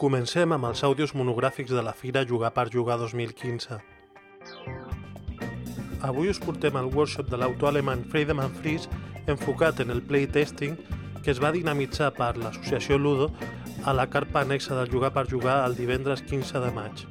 Comencem amb els àudios monogràfics de la Fira Jugar per Jugar 2015. Avui us portem al workshop de l'autor alemany Freedom and Fries enfocat en el playtesting que es va dinamitzar per l'associació Ludo a la carpa anexa del Jugar per Jugar el divendres 15 de maig.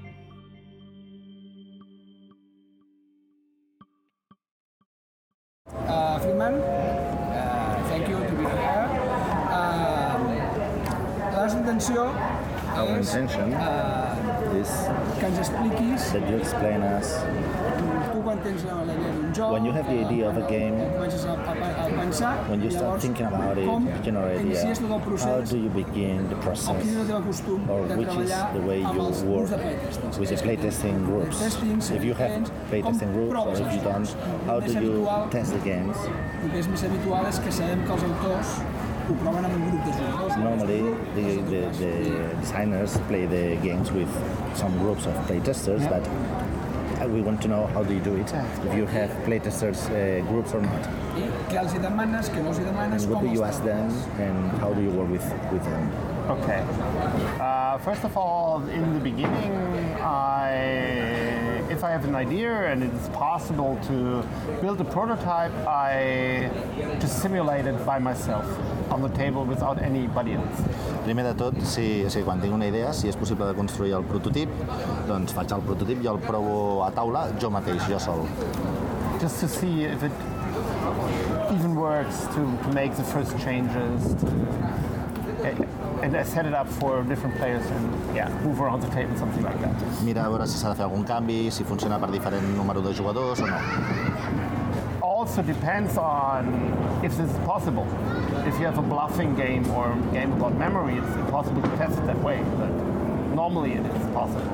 planners. When you have the idea of a game, when you start thinking about it, general idea, how do you begin the process? Or which is the way you work with the playtesting groups? If you have playtesting groups or if you don't, how do you test the games? Normally, the, the, the designers play the games with some groups of playtesters, yeah. but we want to know how do you do it, if you have playtesters uh, groups or not. I què els hi demanes, què no els hi demanes, And what do you ask them, and how do you work with, with them? Okay. Uh, first of all, in the beginning, I, if I have an idea and it's possible to build a prototype, I just simulate it by myself on the table without anybody else. Primer de tot, si, o sigui, quan tinc una idea, si és possible de construir el prototip, doncs faig el prototip i el provo a taula jo mateix, jo sol. Just to see if it even works to, to make the first changes. To, and I set it up for different players and yeah, move around the table, something like that. Mira a veure si s'ha de fer algun canvi, si funciona per diferent número de jugadors o no. also depends on if this is possible. If you have a bluffing game or a game about memory, it's impossible to test it that way. But normally it is possible.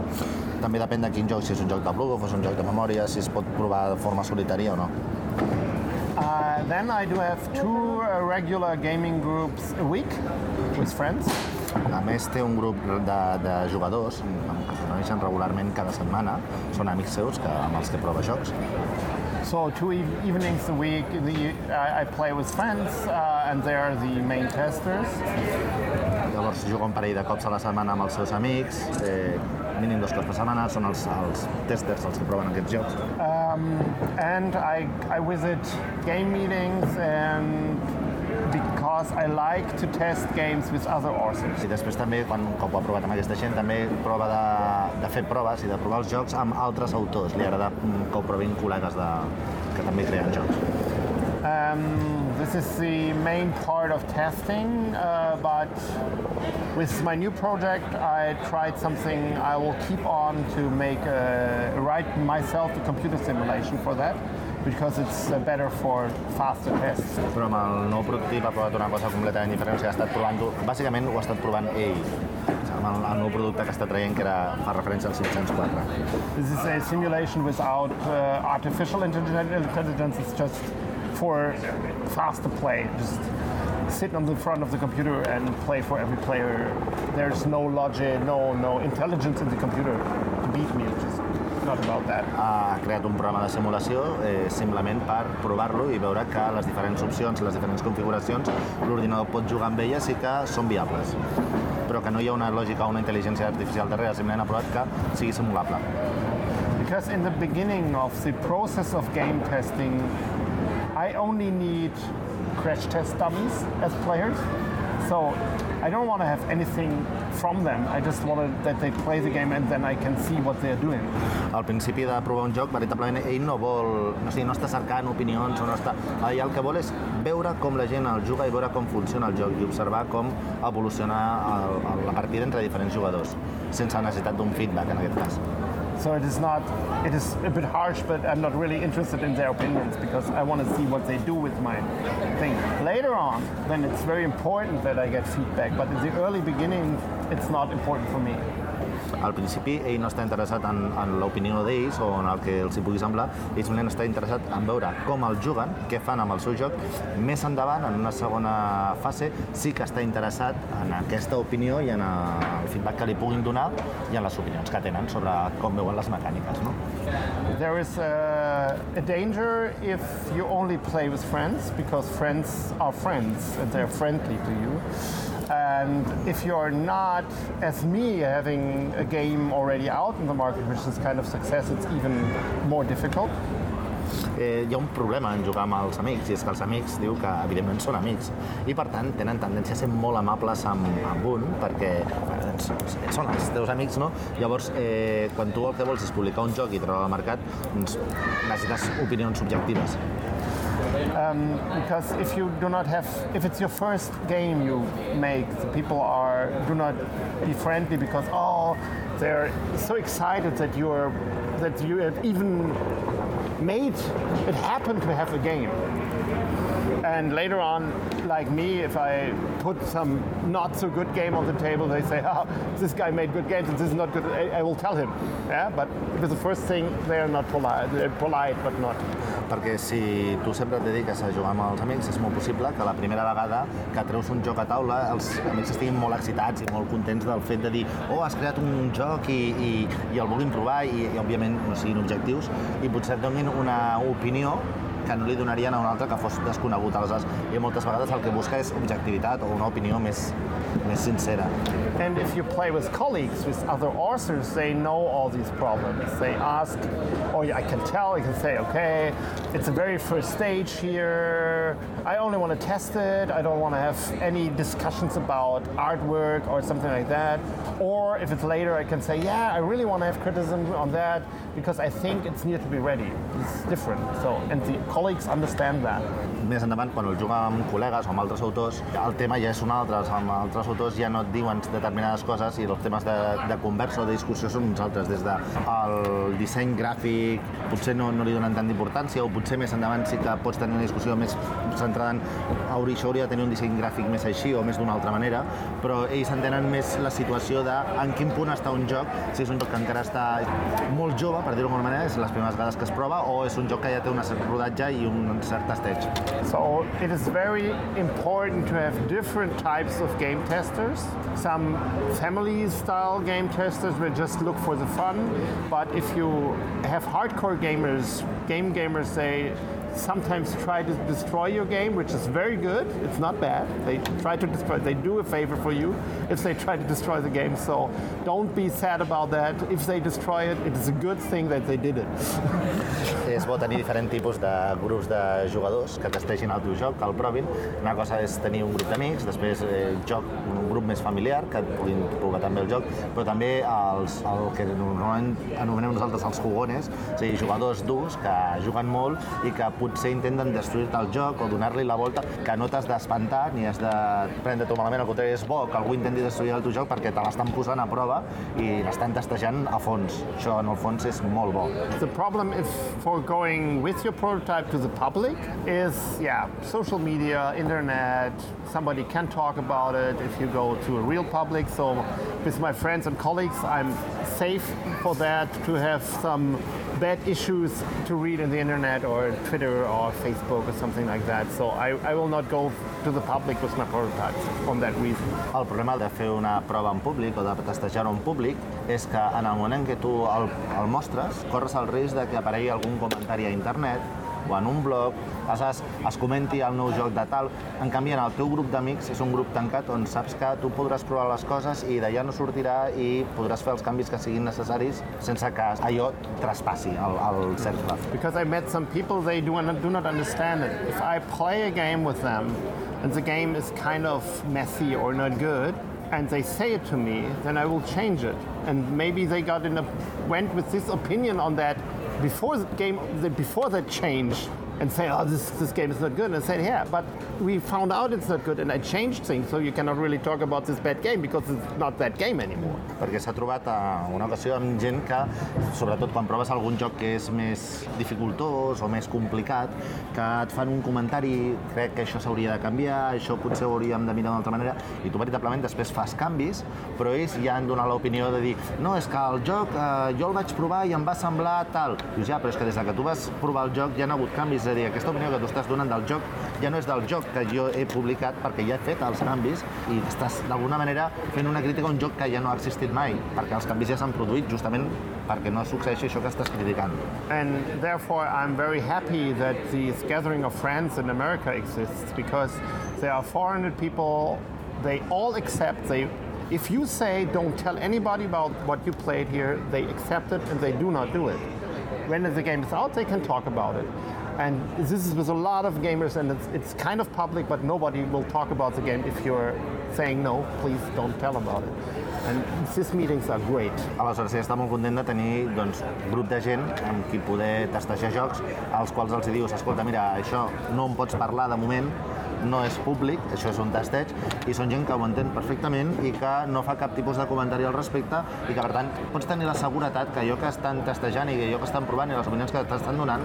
També depèn de quin joc, si és un joc de bluff o és un joc de memòria, si es pot provar de forma solitària o no. Uh, then I do have two uh, regular gaming groups a week with friends. A més, té un grup de, de jugadors que es reuneixen regularment cada setmana. Són amics seus que, amb els que prova jocs. So two eve- evenings a week, the, I, I play with friends, uh, and they are the main testers. Llavors juga un parell de cops a la setmana amb els seus amics, eh, mínim dos cops per setmana, són els, els testers els que proven aquests jocs. Um, and I, I visit game meetings and because I like to test games with other authors. I després també, quan ho ha provat amb aquesta gent, també prova de, de fer proves i de provar els jocs amb altres autors. Li agrada mm, que ho provin col·legues de, que també creen jocs. Um, this is the main part of testing, uh, but with my new project, I tried something I will keep on to make a, write myself a computer simulation for that because it's uh, better for faster tests. Però amb el nou prototip ha provat una cosa completament diferent, o sigui, ha estat provant-ho, bàsicament ho ha estat provant ell, amb el, el nou producte que està traient, que era, fa referència al 504. This is a simulation without uh, artificial intelligence. It's just for faster play. Just sit on the front of the computer and play for every player. There's no logic, no no intelligence in the computer to beat me. Ha creat un programa de simulació eh, simplement per provar-lo i veure que les diferents opcions les diferents configuracions l'ordinador pot jugar amb elles i que són viables però que no hi ha una lògica o una intel·ligència artificial darrere, simplement ha provat que sigui simulable. Because in the beginning of the process of game testing, I only need crash test dummies as players. So I don't want to have anything from them. I just want that they play the game and then I can see what they're doing. Al principi de provar un joc, veritablement ell no vol, no, sigui, no està cercant opinions o no està... Ell el que vol és veure com la gent el juga i veure com funciona el joc i observar com evoluciona el, el, la partida entre diferents jugadors, sense necessitat d'un feedback en aquest cas. So it is not, it is a bit harsh, but I'm not really interested in their opinions because I want to see what they do with my thing. Later on, then it's very important that I get feedback, but in the early beginning, it's not important for me. Al principi ell no està interessat en, en l'opinió d'ells o en el que els hi pugui semblar, ell simplement està interessat en veure com el juguen, què fan amb el seu joc. Més endavant, en una segona fase, sí que està interessat en aquesta opinió i en el feedback que li puguin donar i en les opinions que tenen sobre com veuen les mecàniques. No? There is a, a danger if you only play with friends because friends are friends and they're friendly to you. And if you're not, as me, having a game already out in the market, which is kind of success, it's even more difficult. eh, hi ha un problema en jugar amb els amics, i és que els amics diu que evidentment són amics, i per tant tenen tendència a ser molt amables amb, amb un, perquè doncs, són els teus amics, no? Llavors, eh, quan tu el que vols és publicar un joc i treure al mercat, doncs necessites opinions subjectives. Um, because if you do not have, if it's your first game you make, the people are do not be friendly because oh, they're so excited that you're that you have even made it happen to have a game. And later on, like me, if I put some not so good game on the table, they say, "Oh, this guy made good games, and this is not good." I, I will tell him. Yeah, but with the first thing, they are not polite. They're polite, but not. perquè si tu sempre et dediques a jugar amb els amics, és molt possible que la primera vegada que treus un joc a taula els amics estiguin molt excitats i molt contents del fet de dir oh, has creat un joc i, i, i el vulguin provar i, i òbviament no siguin objectius i potser et donin una opinió que no li donarien a un altre que fos desconegut. Aleshores, i moltes vegades el que busca és objectivitat o una opinió més, més sincera. And if you play with colleagues, with other authors, they know all these problems. They ask, oh, or I can tell, I can say, okay, it's a very first stage here. I only want to test it. I don't want to have any discussions about artwork or something like that. Or if it's later, I can say, yeah, I really want to have criticism on that because I think it's near to be ready. It's different. So, and the colleagues understand that. Més endavant, quan el juga amb col·legues o amb altres autors, el tema ja és un altre. Amb altres autors ja no et diuen determinades coses i els temes de, de conversa o de discussió són uns altres. Des del disseny gràfic potser no, no li donen tant d'importància o potser més endavant sí que pots tenir una discussió més centrada en això hauria de tenir un disseny gràfic més així o més d'una altra manera, però ells entenen més la situació de en quin punt està un joc, si és un joc que encara està molt jove, per dir-ho d'alguna manera, és les primeres vegades que es prova, o és un joc que ja té un cert rodatge i un cert testeig. So it is very important to have different types of game testers. Some family style game testers will just look for the fun, but if you have hardcore gamers, game gamers, they sometimes try to destroy your game, which is very good. It's not bad. They try to destroy. They do a favor for you if they try to destroy the game. So don't be sad about that. If they destroy it, it is a good thing that they did it. és bo tenir diferents tipus de grups de jugadors que testeixin el teu joc, que el provin. Una cosa és tenir un grup d'amics, després eh, joc, un grup més familiar, que et puguin provar també el joc, però també els, el que normalment anomenem nosaltres els jugones, a dir, jugadors durs que juguen molt i que potser intenten destruir-te el joc o donar-li la volta, que no t'has d'espantar ni has de prendre-t'ho malament, al contrari, és bo que algú intenti destruir el teu joc perquè te l'estan posant a prova i l'estan testejant a fons. Això, en el fons, és molt bo. The problem is for going with your prototype to the public is, yeah, social media, internet, somebody can talk about it if you go to a real public. So with my friends and colleagues, I'm safe for that to have some bad issues to read in the internet or Twitter or Facebook or something like that. So I, I will not go to the public with my prototypes on that reason. El problema de fer una prova en públic o de testejar-ho en públic és que en el moment en què tu el, el mostres, corres el risc de que aparegui algun comentari a internet o en un blog, aleshores es comenti el nou joc de tal. En canvi, en el teu grup d'amics és un grup tancat on saps que tu podràs provar les coses i d'allà no sortirà i podràs fer els canvis que siguin necessaris sense que allò traspassi el, el cercle. Because I met some people, they do not, do not understand it. If I play a game with them and the game is kind of messy or not good, and they say it to me, then I will change it. And maybe they got in a, went with this opinion on that before the game, the, before that change, and say, oh, this, this game is not good. And I said, yeah, but we found out it's not good and I changed things, so you cannot really talk about this bad game because it's not that game anymore. perquè s'ha trobat a una ocasió amb gent que, sobretot quan proves algun joc que és més dificultós o més complicat, que et fan un comentari, crec que això s'hauria de canviar, això potser ho hauríem de mirar d'una altra manera, i tu veritablement després fas canvis, però ells ja han donat l'opinió de dir no, és que el joc eh, jo el vaig provar i em va semblar tal. Dius, ja, però és que des de que tu vas provar el joc ja han hagut canvis, és a dir, aquesta opinió que tu estàs donant del joc ja no és del joc que jo he publicat perquè ja he fet els canvis i estàs d'alguna manera fent una crítica a un joc que ja no ha existit mai, perquè els canvis ja s'han produït justament perquè no succeeixi això que estàs criticant. And therefore, I'm very happy that this gathering of friends in America exists because there are 400 people. They all accept. They, if you say don't tell anybody about what you played here, they accept it and they do not do it. When the game is out, they can talk about it. And this is with a lot of gamers, and it's, it's kind of public, but nobody will talk about the game if you're saying no. Please don't tell about it. And these meetings are great. Aleshores, ja està molt content de tenir doncs, grup de gent amb qui poder testejar jocs, als quals els dius, escolta, mira, això no en pots parlar de moment, no és públic, això és un testeig, i són gent que ho entén perfectament i que no fa cap tipus de comentari al respecte i que, per tant, pots tenir la seguretat que allò que estan testejant i allò que estan provant i les opinions que t'estan donant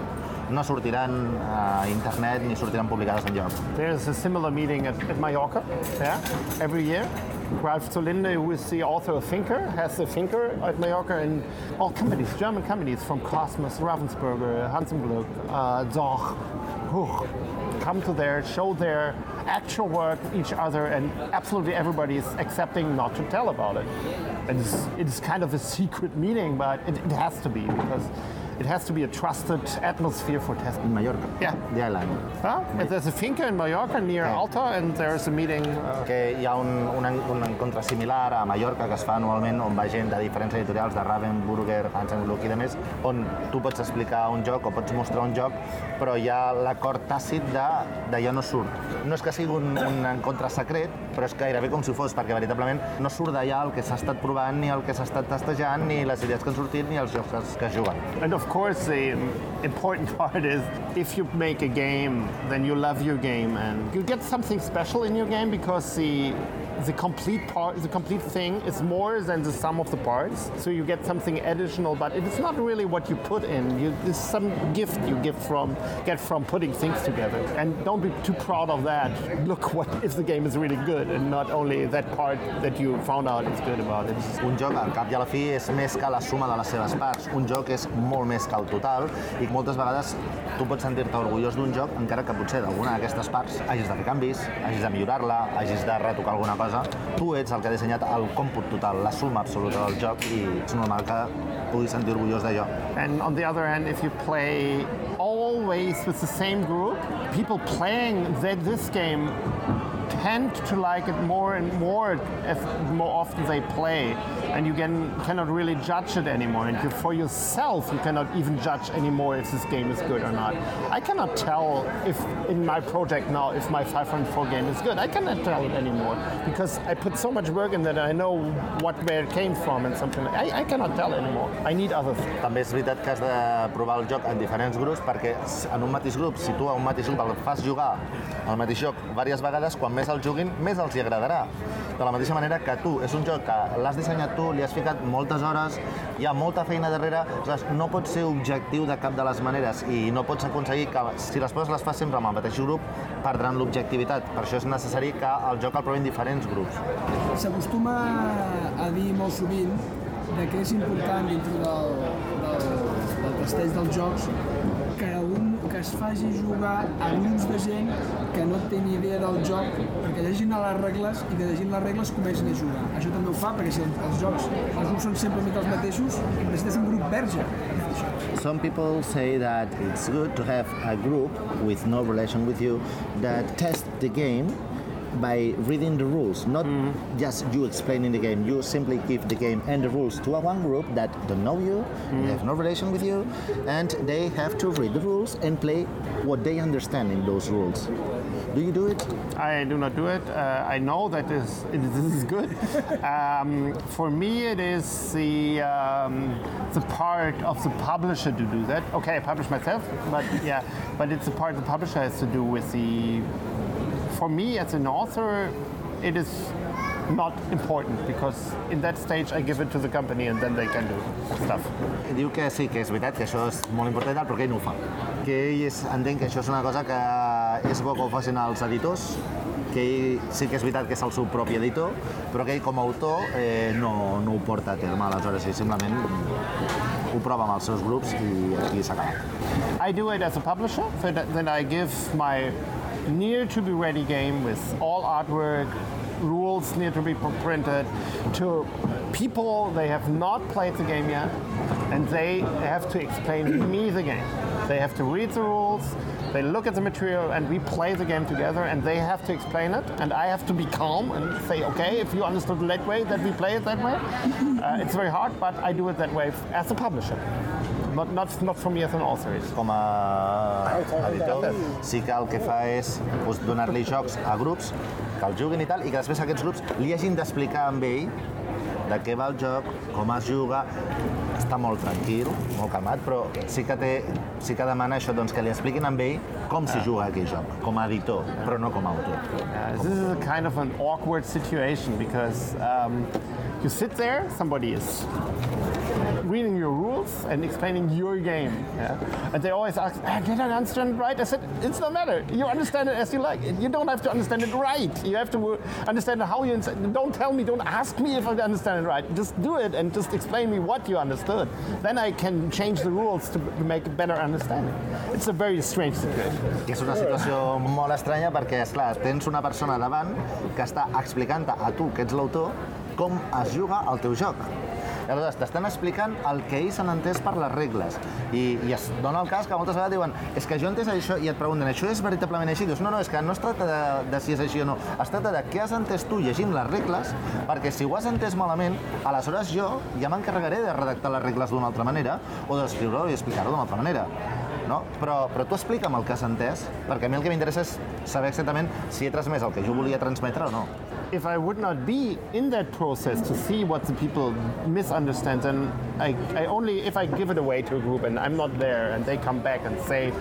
no sortiran a internet ni sortiran publicades en lloc. There's a similar meeting at, at Mallorca, yeah, every year. Ralph Zolinde, who is the author of Thinker, has a Thinker at Mallorca, and all companies, German companies from Cosmos, Ravensburger, Hansenglück, uh, Zoch, Huch, come to there, show their actual work each other, and absolutely everybody is accepting not to tell about it. And it's, it is kind of a secret meeting, but it, it has to be because it has to be a trusted atmosphere for testing. En Mallorca, Yeah. the island. Huh? There's a finca in Mallorca near Yeah. Alta, and there's a meeting. Uh, que hi ha un, un, un encontre similar a Mallorca que es fa anualment on va gent de diferents editorials, de Ravensburger, Hansen Gluck i de més, on tu pots explicar un joc o pots mostrar un joc, però hi ha l'acord tàcit de d'allò no surt. No és que sigui un, un encontre secret, però és gairebé com si fos, perquè veritablement no surt d'allà el que s'ha estat provant, ni el que s'ha estat testejant, ni les idees que han sortit, ni els jocs que, es- que es juguen. and of course, the important part is if you make a game, then you love your game, and you get something special in your game because the the complete part, the complete thing is more than the sum of the parts. So you get something additional, but it is not really what you put in. You, it's some gift you give from get from putting things together. And don't be too proud of that. Look what if the game is really good, and not only that part that you found out is good about it. Un joc, al cap i a la fi, és més que la suma de les seves parts. Un joc és molt més que el total i moltes vegades tu pots sentir-te orgullós d'un joc encara que potser d'alguna d'aquestes parts hagis de fer canvis, hagis de millorar-la, hagis de retocar alguna cosa. Tu ets el que ha dissenyat el còmput total, la suma absoluta del joc i és normal que puguis sentir orgullós d'allò. And on the other hand, if you play always with the same group, people playing that this game tend to like it more and more as more often they play, and you can cannot really judge it anymore. And you, for yourself, you cannot even judge anymore if this game is good or not. I cannot tell if in my project now if my 504 game is good. I cannot tell it anymore because I put so much work in that I know what where it came from and something. I, I cannot tell anymore. I need others. També és veritat que has de provar el joc en diferents grups perquè en un mateix grup, si tu a un mateix grup el fas jugar al mateix joc diverses vegades, quan més el juguin, més els hi agradarà. De la mateixa manera que tu, és un joc que l'has dissenyat tu, li has ficat moltes hores, hi ha molta feina darrere, aleshores no pots ser objectiu de cap de les maneres i no pots aconseguir que, si les coses les fas sempre amb el mateix grup, perdran l'objectivitat. Per això és necessari que el joc el provin diferents grups. S'acostuma a dir molt sovint de que és important dintre del, del, del testeig dels jocs es faci jugar a grups de gent que no té ni idea del joc perquè llegin les regles i que llegint les regles comencin a jugar. Això també ho fa perquè si els, jocs, els grups són sempre mica els mateixos, necessites un grup verge. Some people say that it's good to have a group with no relation with you that test the game by reading the rules, not just you explaining the game. You simply give the game and the rules to a one group that don't know you, they have no relation with you, and they have to read the rules and play what they understand in those rules. Do you do it? I do not do it. Uh, I know that this, it, this is good. um, for me, it is the um, the part of the publisher to do that. Okay, I publish myself, but yeah, but it's the part the publisher has to do with the. For me, as an author, it is not important because in that stage I give it to the company and then they can do stuff. Diu que sí, que és veritat, que això és molt important, però que ell no ho fa. Que ell és, entenc que això és una cosa que és bo que ho facin els editors, que ell sí que és veritat que és el seu propi editor, però que ell com a autor eh, no, no ho porta a terme, aleshores ell simplement ho prova amb els seus grups i aquí s'ha acabat. I do it as a publisher, so then I give my near to be ready game with all artwork, rules near to be printed to people they have not played the game yet and they have to explain me the game. They have to read the rules, they look at the material and we play the game together and they have to explain it and I have to be calm and say, okay, if you understood that way, that we play it that way. Uh, it's very hard, but I do it that way as a publisher. Not, not, not for me as an author. Com a editor, sí que el que fa és doncs, donar-li jocs a grups que el juguin i tal, i que després aquests grups li hagin d'explicar amb ell de què va el joc, com es juga, està molt tranquil, molt calmat, però sí que, té, sí que demana això, doncs, que li expliquin amb ell com s'hi juga aquell joc, com a editor, però no com a autor. Uh, this is a kind of an awkward situation because um, you sit there, somebody is reading your rules and explaining your game. Yeah? And they always ask, ah, did I understand it right? I said, it's no matter. You understand it as you like. You don't have to understand it right. You have to understand how you, don't tell me, don't ask me if I understand it right. Just do it and just explain me what you understood. Then I can change the rules to, make a better understanding. It's a very strange situation. És una situació molt estranya perquè, és clar, tens una persona davant que està explicant a tu, que ets l'autor, com es juga el teu joc. I aleshores t'estan explicant el que ells han entès per les regles. I, I es dona el cas que moltes vegades diuen és que jo entès això i et pregunten això és veritablement així? Dius, no, no, és que no es tracta de, de si és així o no. Es tracta de què has entès tu llegint les regles, perquè si ho has entès malament, aleshores jo ja m'encarregaré de redactar les regles d'una altra manera o d'escriure-ho i explicar-ho d'una altra manera. No? Però, però tu explica'm el que has entès, perquè a mi el que m'interessa és saber exactament si he transmès el que jo volia transmetre o no. If I would not be in that process to see what the people misunderstand, then I, I only if I give it away to a group and I'm not there and they come back and say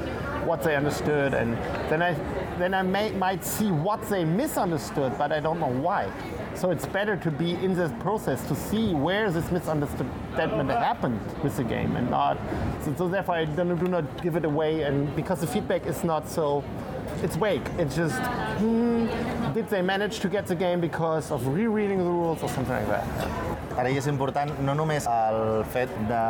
what they understood and then I then I may, might see what they misunderstood, but I don't know why. So it's better to be in this process to see where this misunderstanding happened with the game and not. So, so therefore, I do do not give it away, and because the feedback is not so it's vague. It's just, hmm, did they manage to get the game because of rereading the rules or something like that? Ell és important no només el fet de,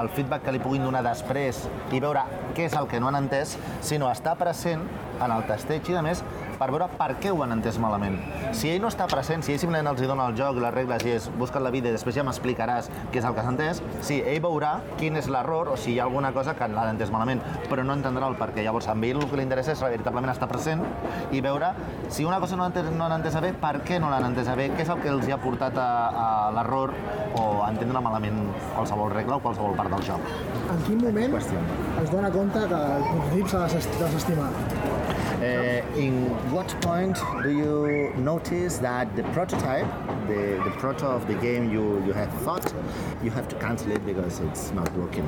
el feedback que li puguin donar després i veure què és el que no han entès, sinó estar present en el testeig i, a més, per veure per què ho han entès malament. Si ell no està present, si ell simplement els dona el joc, les regles i és busca't la vida i després ja m'explicaràs què és el que s'ha entès, sí, ell veurà quin és l'error o si hi ha alguna cosa que l'ha entès malament, però no entendrà el per què. Llavors, a ell el que li interessa és veritablement estar present i veure si una cosa no, entès, no l'han entesa bé, per què no l'han entesa bé, què és el que els hi ha portat a, a l'error o a entendre malament qualsevol regla o qualsevol part del joc. En quin moment es dona compte que el prototip s'ha de desestimar? Uh, in what point do you notice that the prototype, the, the proto of the game you, you have thought, you have to cancel it because it's not working?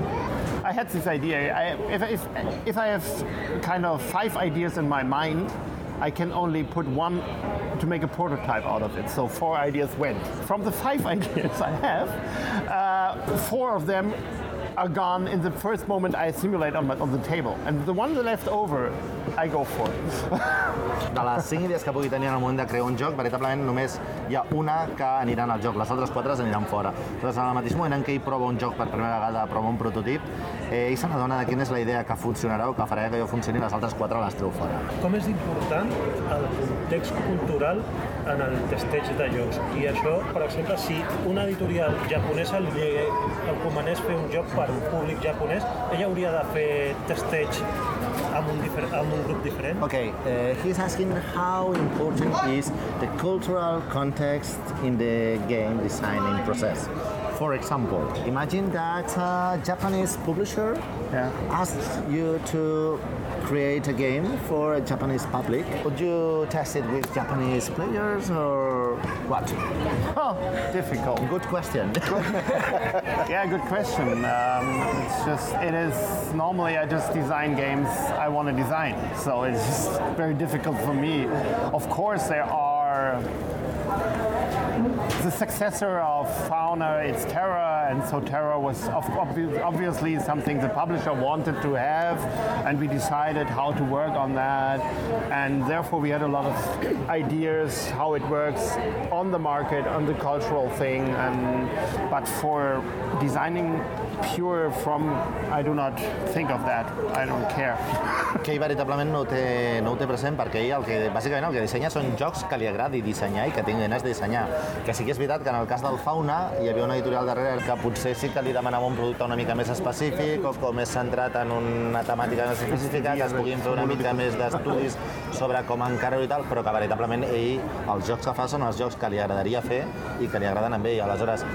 I had this idea. I, if, if, if I have kind of five ideas in my mind, I can only put one to make a prototype out of it. So four ideas went. From the five ideas I have, uh, four of them are gone in the first moment I simulate on, my, on the table. And the one left over, I go for it. de les 5 idees que pugui tenir en el moment de crear un joc, veritablement només hi ha una que aniran al joc, les altres quatre aniran fora. Llavors, en el mateix moment en què ell prova un joc per primera vegada, prova un prototip, eh, ell se n'adona de quina és la idea que funcionarà o que farà que allò funcioni i les altres quatre les treu fora. Com és important el context cultural en el testeig de jocs? I això, per exemple, si una editorial japonesa li encomanés fer un joc per un públic japonès, ella hauria de fer testeig amb un, amb un grup diferent? Okay, uh, he's asking how important is the cultural context in the game designing process. For example, imagine that a Japanese publisher Yeah. asks you to create a game for a Japanese public, would you test it with Japanese players or what? Oh, difficult. Good question. Yeah, good question. Um, it's just, it is, normally I just design games I want to design. So it's just very difficult for me. Of course, there are the successor of Fauna, it's Terra, and so Terra was obviously something the publisher wanted to have, and we decided how to work on that, and therefore we had a lot of ideas how it works on the market, on the cultural thing, and but for designing pure from, I do not think of that. I don't care. que veritablement no té, no ho té present perquè ell el que, bàsicament el que dissenya són jocs que li agradi dissenyar i que tingui ganes de dissenyar. Que sí que és veritat que en el cas del Fauna hi havia una editorial darrere que potser sí que li demanava un producte una mica més específic o com més centrat en una temàtica més específica, que es puguin fer una mica més d'estudis sobre com encara-ho i tal, però que veritablement ell, els jocs que fa són els jocs que li agradaria fer i que li agraden a ell, aleshores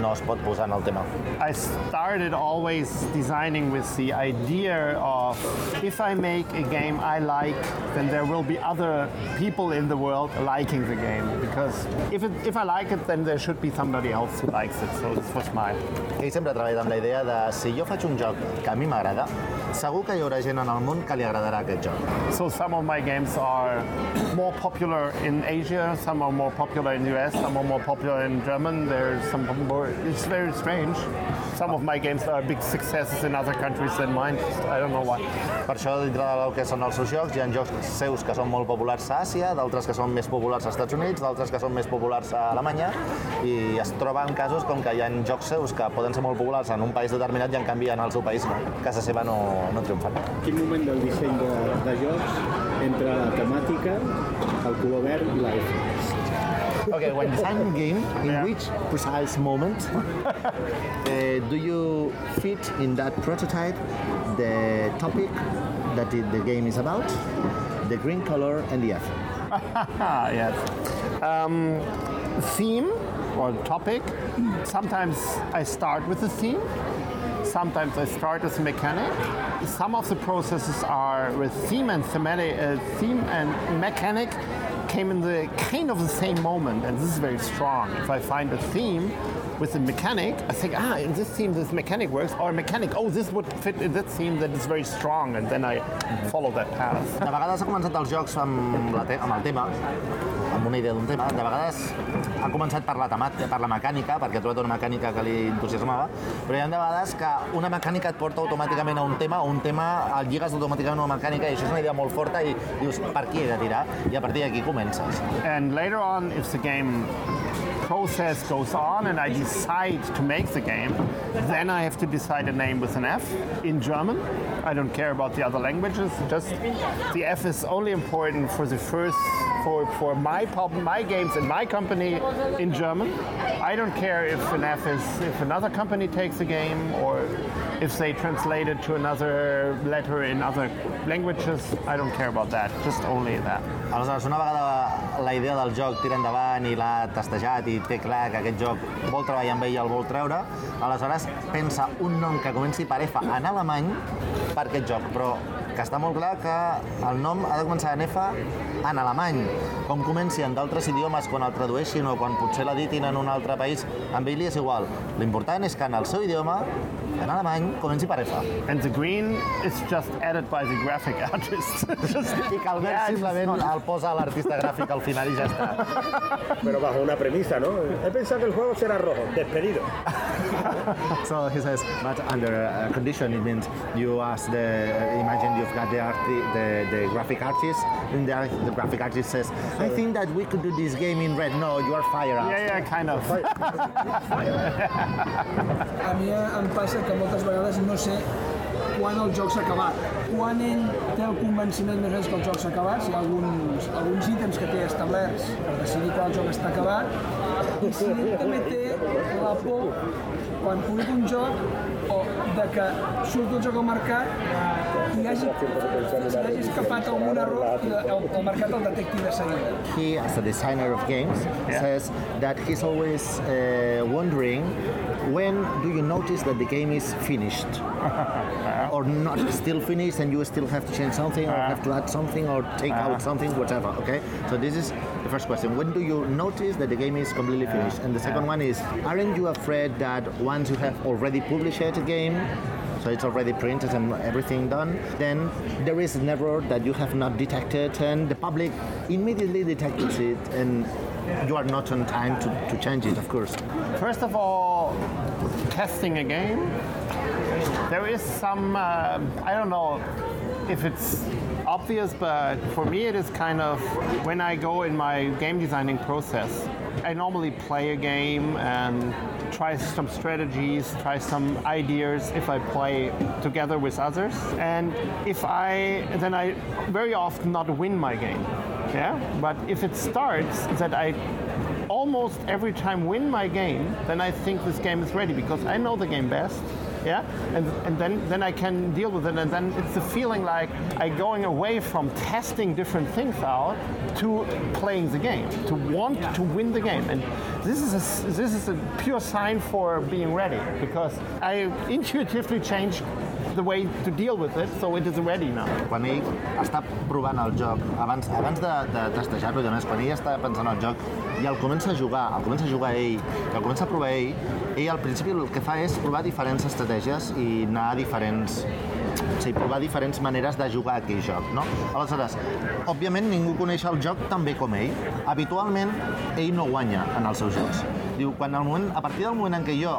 no es pot posar en el tema. I started always designing with the idea of if I make a game I like, then there will be other people in the world liking the game. Because if, it, if I like it, then there should be somebody else who likes it. So this was my. Ell sempre ha treballat amb la idea de si jo faig un joc que a mi m'agrada, segur que hi haurà gent en el món que li agradarà aquest joc. So some of my games are more popular in Asia, some are more popular in US, some are more popular in German. There's some more. It's very strange. Some of my games are big successes in other countries than mine. I don't know why. Per això, dintre del que són els seus jocs, hi ha jocs seus que són molt populars a Àsia, d'altres que són més populars als Estats Units, d'altres que són més populars a Alemanya, i es troba en casos com que hi ha jocs seus que poden ser molt populars en un país determinat i en canvi en el seu país no. Casa seva no, no triomfen. Quin moment del disseny de, de jocs entre la temàtica, el color verd i la F? Okay, when designing a game, in Yeah. which precise moment uh, do you fit in that prototype the topic that it, the game is about, the green color and the F? Yes. Um, theme or topic. Sometimes I start with a theme. Sometimes I start as a mechanic. Some of the processes are with theme and thematic. Uh, theme and mechanic came in the kind of the same moment, and this is very strong. If I find a theme with a mechanic, I think, ah, in this theme this mechanic works, or a mechanic, oh, this would fit in that theme that is very strong, and then I follow that path. Amb una idea d'un tema. De vegades ha començat per la, temàtica, per la mecànica, perquè ha trobat una mecànica que li entusiasmava, però hi ha de vegades que una mecànica et porta automàticament a un tema, o un tema el lligues automàticament a una mecànica, i això és una idea molt forta, i dius, per aquí he de tirar, i a partir d'aquí comences. And later on, if the game process goes on and I decide to make the game, then I have to decide a name with an F in German. I don't care about the other languages. Just the F is only important for the first for for my pub, my games in my company in German. I don't care if an F is if another company takes the game or if they translate it to another letter in other languages. I don't care about that. Just only that. La idea del joc tira endavant i l'ha testejat i té clar que aquest joc vol treballar amb ell i el vol treure, aleshores pensa un nom que comenci per F en alemany per aquest joc, però que està molt clar que el nom ha de començar en F en alemany. Com comenci en d'altres idiomes, quan el tradueixin o quan potser l'editin en un altre país, amb ell li és igual. L'important és que en el seu idioma, en alemany, comenci per F. And the green is just added by the graphic artist. Just- I que el verd Yeah, simplement not- el posa l'artista gràfic al final i ja està. Pero bajo una premisa, ¿no? He pensado que el juego será rojo. Despedido. So he says, but under a condition, it means you ask the, imagine you've got the, arti- the, the graphic artist, and the, the graphic artist says, I think that we could do this game in red. No, you are fired out. yeah, yeah, kind of. A mi em passa que moltes vegades no sé quan el joc s'ha acabat. Quan ell té el convenciment més menys que el joc s'ha acabat, si hi ha alguns, alguns ítems que té establerts per decidir quan el joc està acabat, i si ell també té la por, quan publica un joc, o de que surt el joc al mercat i hi hagi, hi hagi escapat algun error i el, el mercat el detecti de seguida. He, as a designer of games, says that he's always uh, wondering when do you notice that the game is finished? Or not still finished and you still have to change something or have to add something or take out something whatever okay? So this is the first question. When do you notice that the game is completely finished? And the second one is aren't you afraid that once you have already published a game so it's already printed and everything done, then there is an error that you have not detected and the public immediately detects it and you are not on time to, to change it, of course. First of all, testing a game, there is some, uh, I don't know if it's obvious, but for me it is kind of when I go in my game designing process, I normally play a game and try some strategies, try some ideas if I play together with others. And if I, then I very often not win my game. Yeah, but if it starts that I almost every time win my game, then I think this game is ready because I know the game best. Yeah, and, and then, then I can deal with it, and then it's the feeling like I going away from testing different things out to playing the game, to want to win the game, and this is a, this is a pure sign for being ready because I intuitively change the way to deal with it, so it is ready now. Quan ell està provant el joc, abans, abans de, de testejar-lo i més, quan ell està pensant el joc i el comença a jugar, el comença a jugar ell, el comença a provar ell, ell al principi el que fa és provar diferents estratègies i anar a diferents o sigui, provar diferents maneres de jugar aquell joc, no? Aleshores, òbviament ningú coneix el joc tan bé com ell. Habitualment, ell no guanya en els seus jocs. Diu, quan al moment, a partir del moment en què jo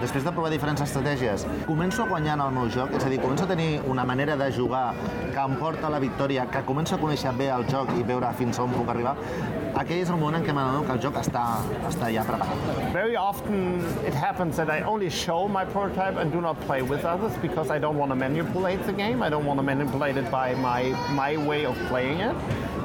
després de provar diferents estratègies, començo a guanyar en el meu joc, és a dir, començo a tenir una manera de jugar que em porta la victòria, que començo a conèixer bé el joc i veure fins on puc arribar, aquell és el moment en què m'adono que el joc està, està ja preparat. Very often it happens that I only show my prototype and do not play with others because I don't want to manipulate the game. I don't want to manipulate it by my, my way of playing it.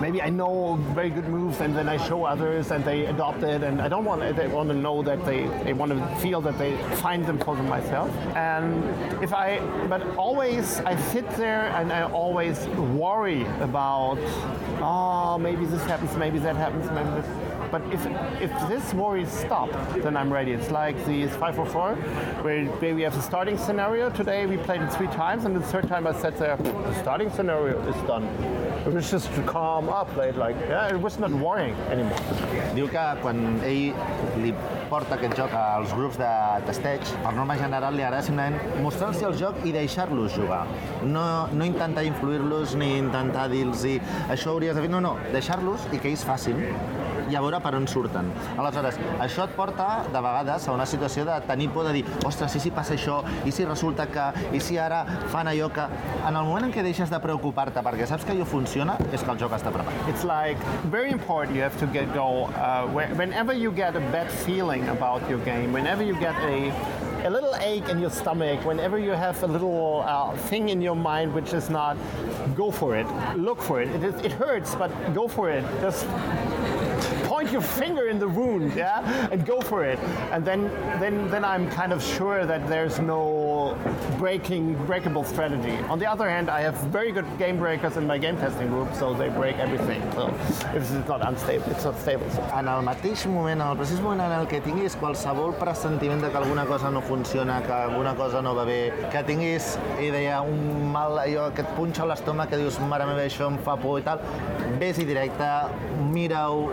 Maybe I know very good moves and then I show others and they adopt it and I don't want they want to know that they, they want to feel that they find them for myself. And if I but always I sit there and I always worry about oh maybe this happens, maybe that happens, Members. But if if this worries stop, then I'm ready. It's like the 544, where, where we have the starting scenario. Today we played it three times, and the third time I sat there, the starting scenario is done. It was just calm up, played like, yeah, it was not worrying anymore. Diu que quan ell li porta aquest joc als grups de testeig, per norma general li agrada simplement mostrar-los el joc i deixar-los jugar. No, no intentar influir-los ni intentar dir-los això hauries de fer, no, no, deixar-los i que ells facin i a veure per on surten. Aleshores, això et porta, de vegades, a una situació de tenir por de dir ostres, i si passa això, i si resulta que, i si ara fan allò que... En el moment en què deixes de preocupar-te perquè saps que allò funciona, és que el joc està preparat. It's like very important you have to get go uh, whenever you get a bad feeling about your game, whenever you get a a little ache in your stomach, whenever you have a little uh, thing in your mind which is not, go for it. Look for it. It, is, it hurts, but go for it. Just point your finger in the wound, yeah, and go for it. And then, then, then I'm kind of sure that there's no breaking, breakable strategy. On the other hand, I have very good game breakers in my game testing group, so they break everything. So if it's not unstable, it's not stable. So. En el mateix moment, en el precís moment en el que tinguis qualsevol pressentiment de que alguna cosa no funciona, que alguna cosa no va bé, que tinguis idea, un mal, allò que et punxa l'estómac, que dius, mare meva, això em fa por i tal, vés-hi directe, mira-ho,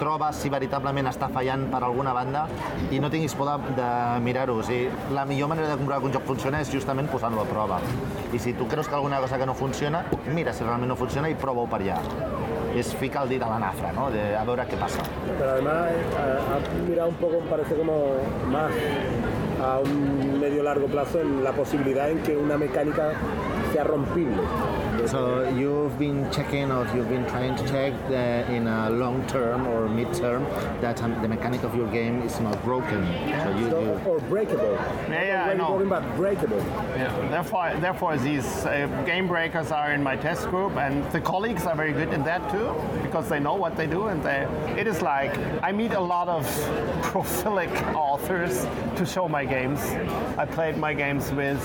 troba si veritablement està fallant per alguna banda i no tinguis por de, de mirar-ho. O sigui, la millor manera de comprovar que un joc funciona és justament posant-lo a prova. I si tu creus que alguna cosa que no funciona, mira si realment no funciona i prova-ho per allà. Es fica el dit a la nafra, ¿no? De, a ver qué pasa. Pero además eh, ha mirado un poco, parece como más a un medio largo plazo en la posibilidad en que una mecánica sea rompible. So you've been checking or you've been trying to check the, in a long term or mid term that um, the mechanic of your game is not broken. So you, So, you or breakable. Yeah, yeah, I When know. talking about breakable. Yeah, therefore, therefore these uh, game breakers are in my test group, and the colleagues are very good in that too, because they know what they do, and they. It is like I meet a lot of prolific authors to show my games. I played my games with,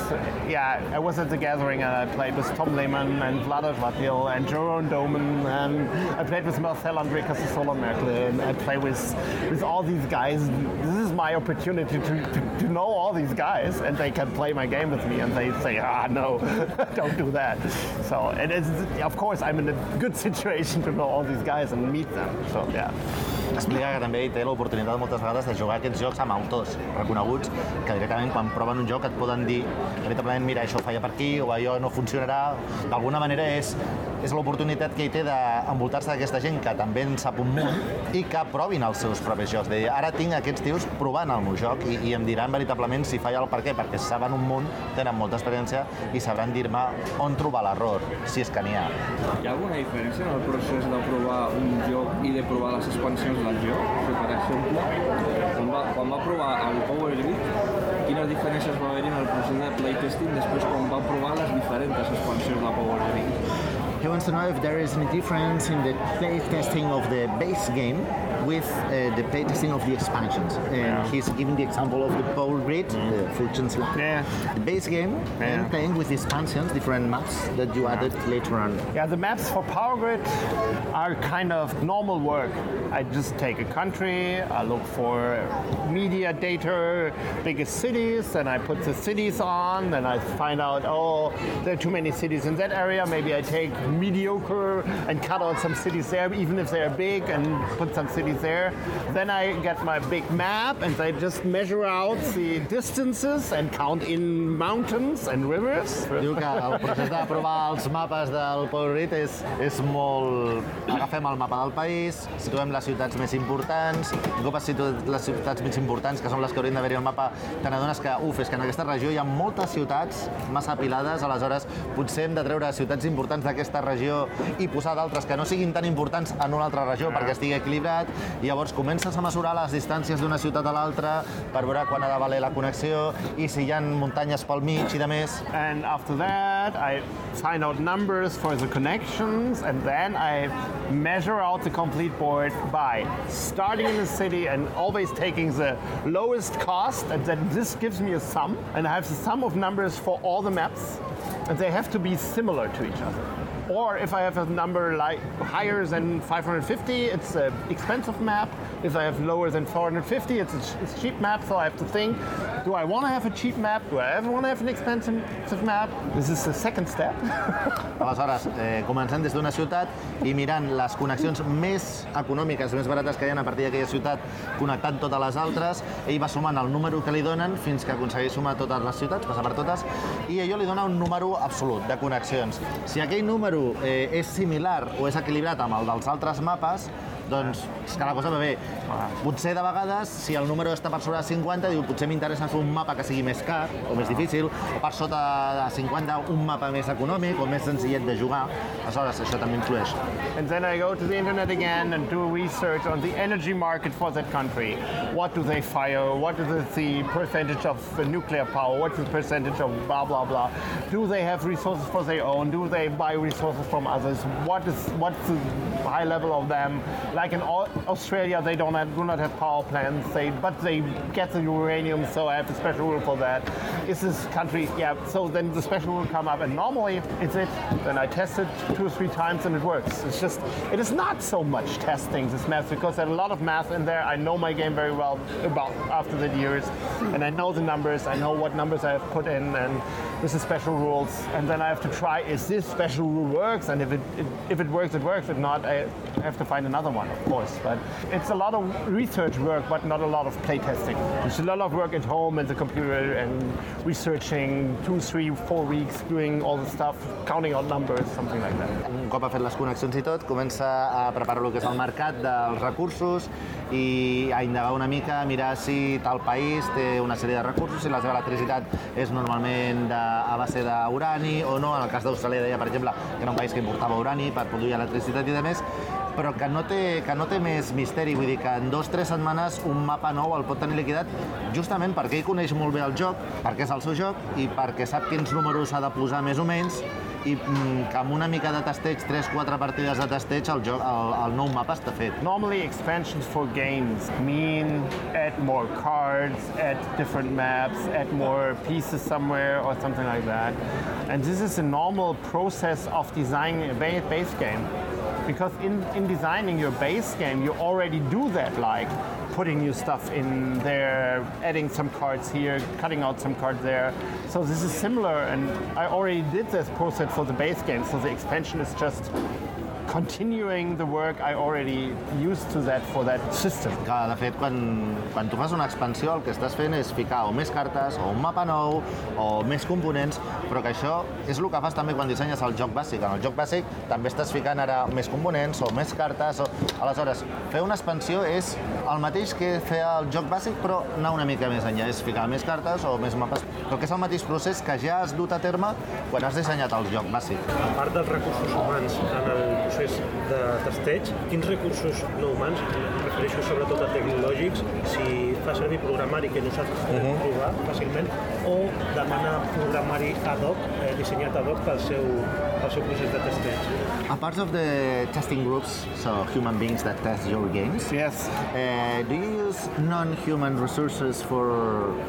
yeah, I was at the gathering and I played with Tom Lehman and Vlado Vatil and Jerome Doman, and I played with Marcel André Casasola Merkel, and I play with with all these guys. This is my opportunity to, to, to know all these guys, and they can play my game with me, and they say, ah, no, don't do that. So, and it's, of course, I'm in a good situation to know all these guys and meet them. So, yeah. explica que també té l'oportunitat moltes vegades de jugar aquests jocs amb autors reconeguts que directament quan proven un joc et poden dir veritablement mira això falla per aquí o allò no funcionarà d'alguna manera és, és l'oportunitat que ell té d'envoltar-se d'aquesta gent que també en sap un munt i que provin els seus propis jocs de dir, ara tinc aquests tios provant el meu joc i, i em diran veritablement si falla el per què perquè saben un munt, tenen molta experiència i sabran dir-me on trobar l'error si és que n'hi ha Hi ha alguna diferència en el procés de provar un joc i de provar les expansions del joc? Sigui, per exemple, quan va, quan va provar el Power Grid, quines diferències va haver-hi en el procés de playtesting després quan va provar les diferents expansions de Power? He wants to know if there is any difference in the play testing of the base game with uh, the play testing of the expansions. And he's giving the example of the Power Grid, the Fortune's Lab. Yeah. The base game and playing with the expansions, different maps that you added later on. Yeah, the maps for Power Grid are kind of normal work. I just take a country, I look for media data, biggest cities, then I put the cities on, then I find out, oh, there are too many cities in that area. Maybe I take mediocre and cut out some cities there, even if they're big, and put some cities there. Then I get my big map and I just measure out the distances and count in mountains and rivers. Diu que el procés d'aprovar els mapes del Power Grid és, és molt... Agafem el mapa del país, situem les ciutats més importants, un cop has situat les ciutats més importants, que són les que haurien d'haver-hi al mapa, te n'adones que, uf, és que en aquesta regió hi ha moltes ciutats massa apilades, aleshores potser hem de treure ciutats importants d'aquesta regió i posar d'altres que no siguin tan importants en una altra regió perquè estigui equilibrat, llavors comences a mesurar les distàncies d'una ciutat a l'altra per veure quan ha de valer la connexió i si hi ha muntanyes pel mig i de més. And after that, I find out numbers for the connections, and then I measure out the complete board by starting in the city and always taking the lowest cost, and then this gives me a sum, and I have the sum of numbers for all the maps, and they have to be similar to each other. Or if I have a number like higher than 550, it's an expensive map. If I have lower than 450, it's a it's cheap map. So I have to think: Do I want to have a cheap map? Do I ever want to have an expensive map? This is the second step. Aleshores, eh, comencem des d'una ciutat i mirant les connexions més econòmiques, més barates que hi ha a partir d'aquella ciutat, connectant totes les altres, ell va sumant el número que li donen fins que aconsegueix sumar totes les ciutats, passar per totes, i allò li dona un número absolut de connexions. Si aquell número eh, és similar o és equilibrat amb el dels altres mapes, doncs que la cosa va bé. Potser de vegades, si el número està per sobre de 50, diu potser m'interessa fer un mapa que sigui més car o més difícil, o per sota de 50 un mapa més econòmic o més senzillet de jugar. Aleshores, això també influeix. And then I go to the internet again and do research on the energy market for that country. What do they fire? What is the percentage of nuclear power? What's the percentage of blah blah blah? Do they have resources for their own? Do they buy resources from others? What is what's the high level of them? Like in Australia, they don't have, do not have power plants. They but they get the uranium, so I have a special rule for that. Is this country? Yeah. So then the special rule come up, and normally it's it. Then I test it two or three times, and it works. It's just it is not so much testing this math because there's a lot of math in there. I know my game very well about after the years, and I know the numbers. I know what numbers I have put in, and with the special rules. And then I have to try: is this special rule works? And if it, it if it works, it works. If not, I have to find another one, of course. But it's a lot of research work, but not a lot of play testing. It's a lot of work at home at the computer and researching two, three, four weeks, doing all the stuff, counting out numbers, something like that. Un cop ha fet les connexions i tot, comença a preparar el que és el mercat dels recursos i a indagar una mica, mirar si tal país té una sèrie de recursos, si la seva electricitat és normalment de a base d'urani o no. En el cas d'Austràlia deia, per exemple, que era un país que importava urani per produir electricitat i de més, però que no, té, que no té més misteri, vull dir que en dos o tres setmanes un mapa nou el pot tenir liquidat justament perquè ell coneix molt bé el joc, perquè és el seu joc i perquè sap quins números ha de posar més o menys i mm, que amb una mica de testeig, 3-4 partides de testeig, el, joc, el, el nou mapa està fet. Normally, expansions for games mean add more cards, add different maps, add more pieces somewhere, or something like that. And this is a normal process of designing a ba- base game. Because in, in designing your base game, you already do that, like putting new stuff in there, adding some cards here, cutting out some cards there. So this is similar, and I already did this process for the base game. So the expansion is just continuing the work I already used to that for that system. Que, de fet, quan, quan tu fas una expansió, el que estàs fent és ficar o més cartes, o un mapa nou, o més components, però que això és el que fas també quan dissenyes el joc bàsic. En el joc bàsic també estàs ficant ara més components, o més cartes, o... Aleshores, fer una expansió és el mateix que fer el joc bàsic, però anar una mica més enllà. És ficar més cartes o més mapes, però que és el mateix procés que ja has dut a terme quan has dissenyat el joc bàsic. A part dels recursos humans en el procés de testeig, quins recursos no humans, refereixo sobretot a tecnològics, si fa servir programari que no saps uh -huh. provar fàcilment, o demana programari ad hoc, eh, dissenyat ad hoc pel seu, pel seu procés de testeig. A part of the testing groups, so human beings that test your games, Yes. Uh, do you use non-human resources for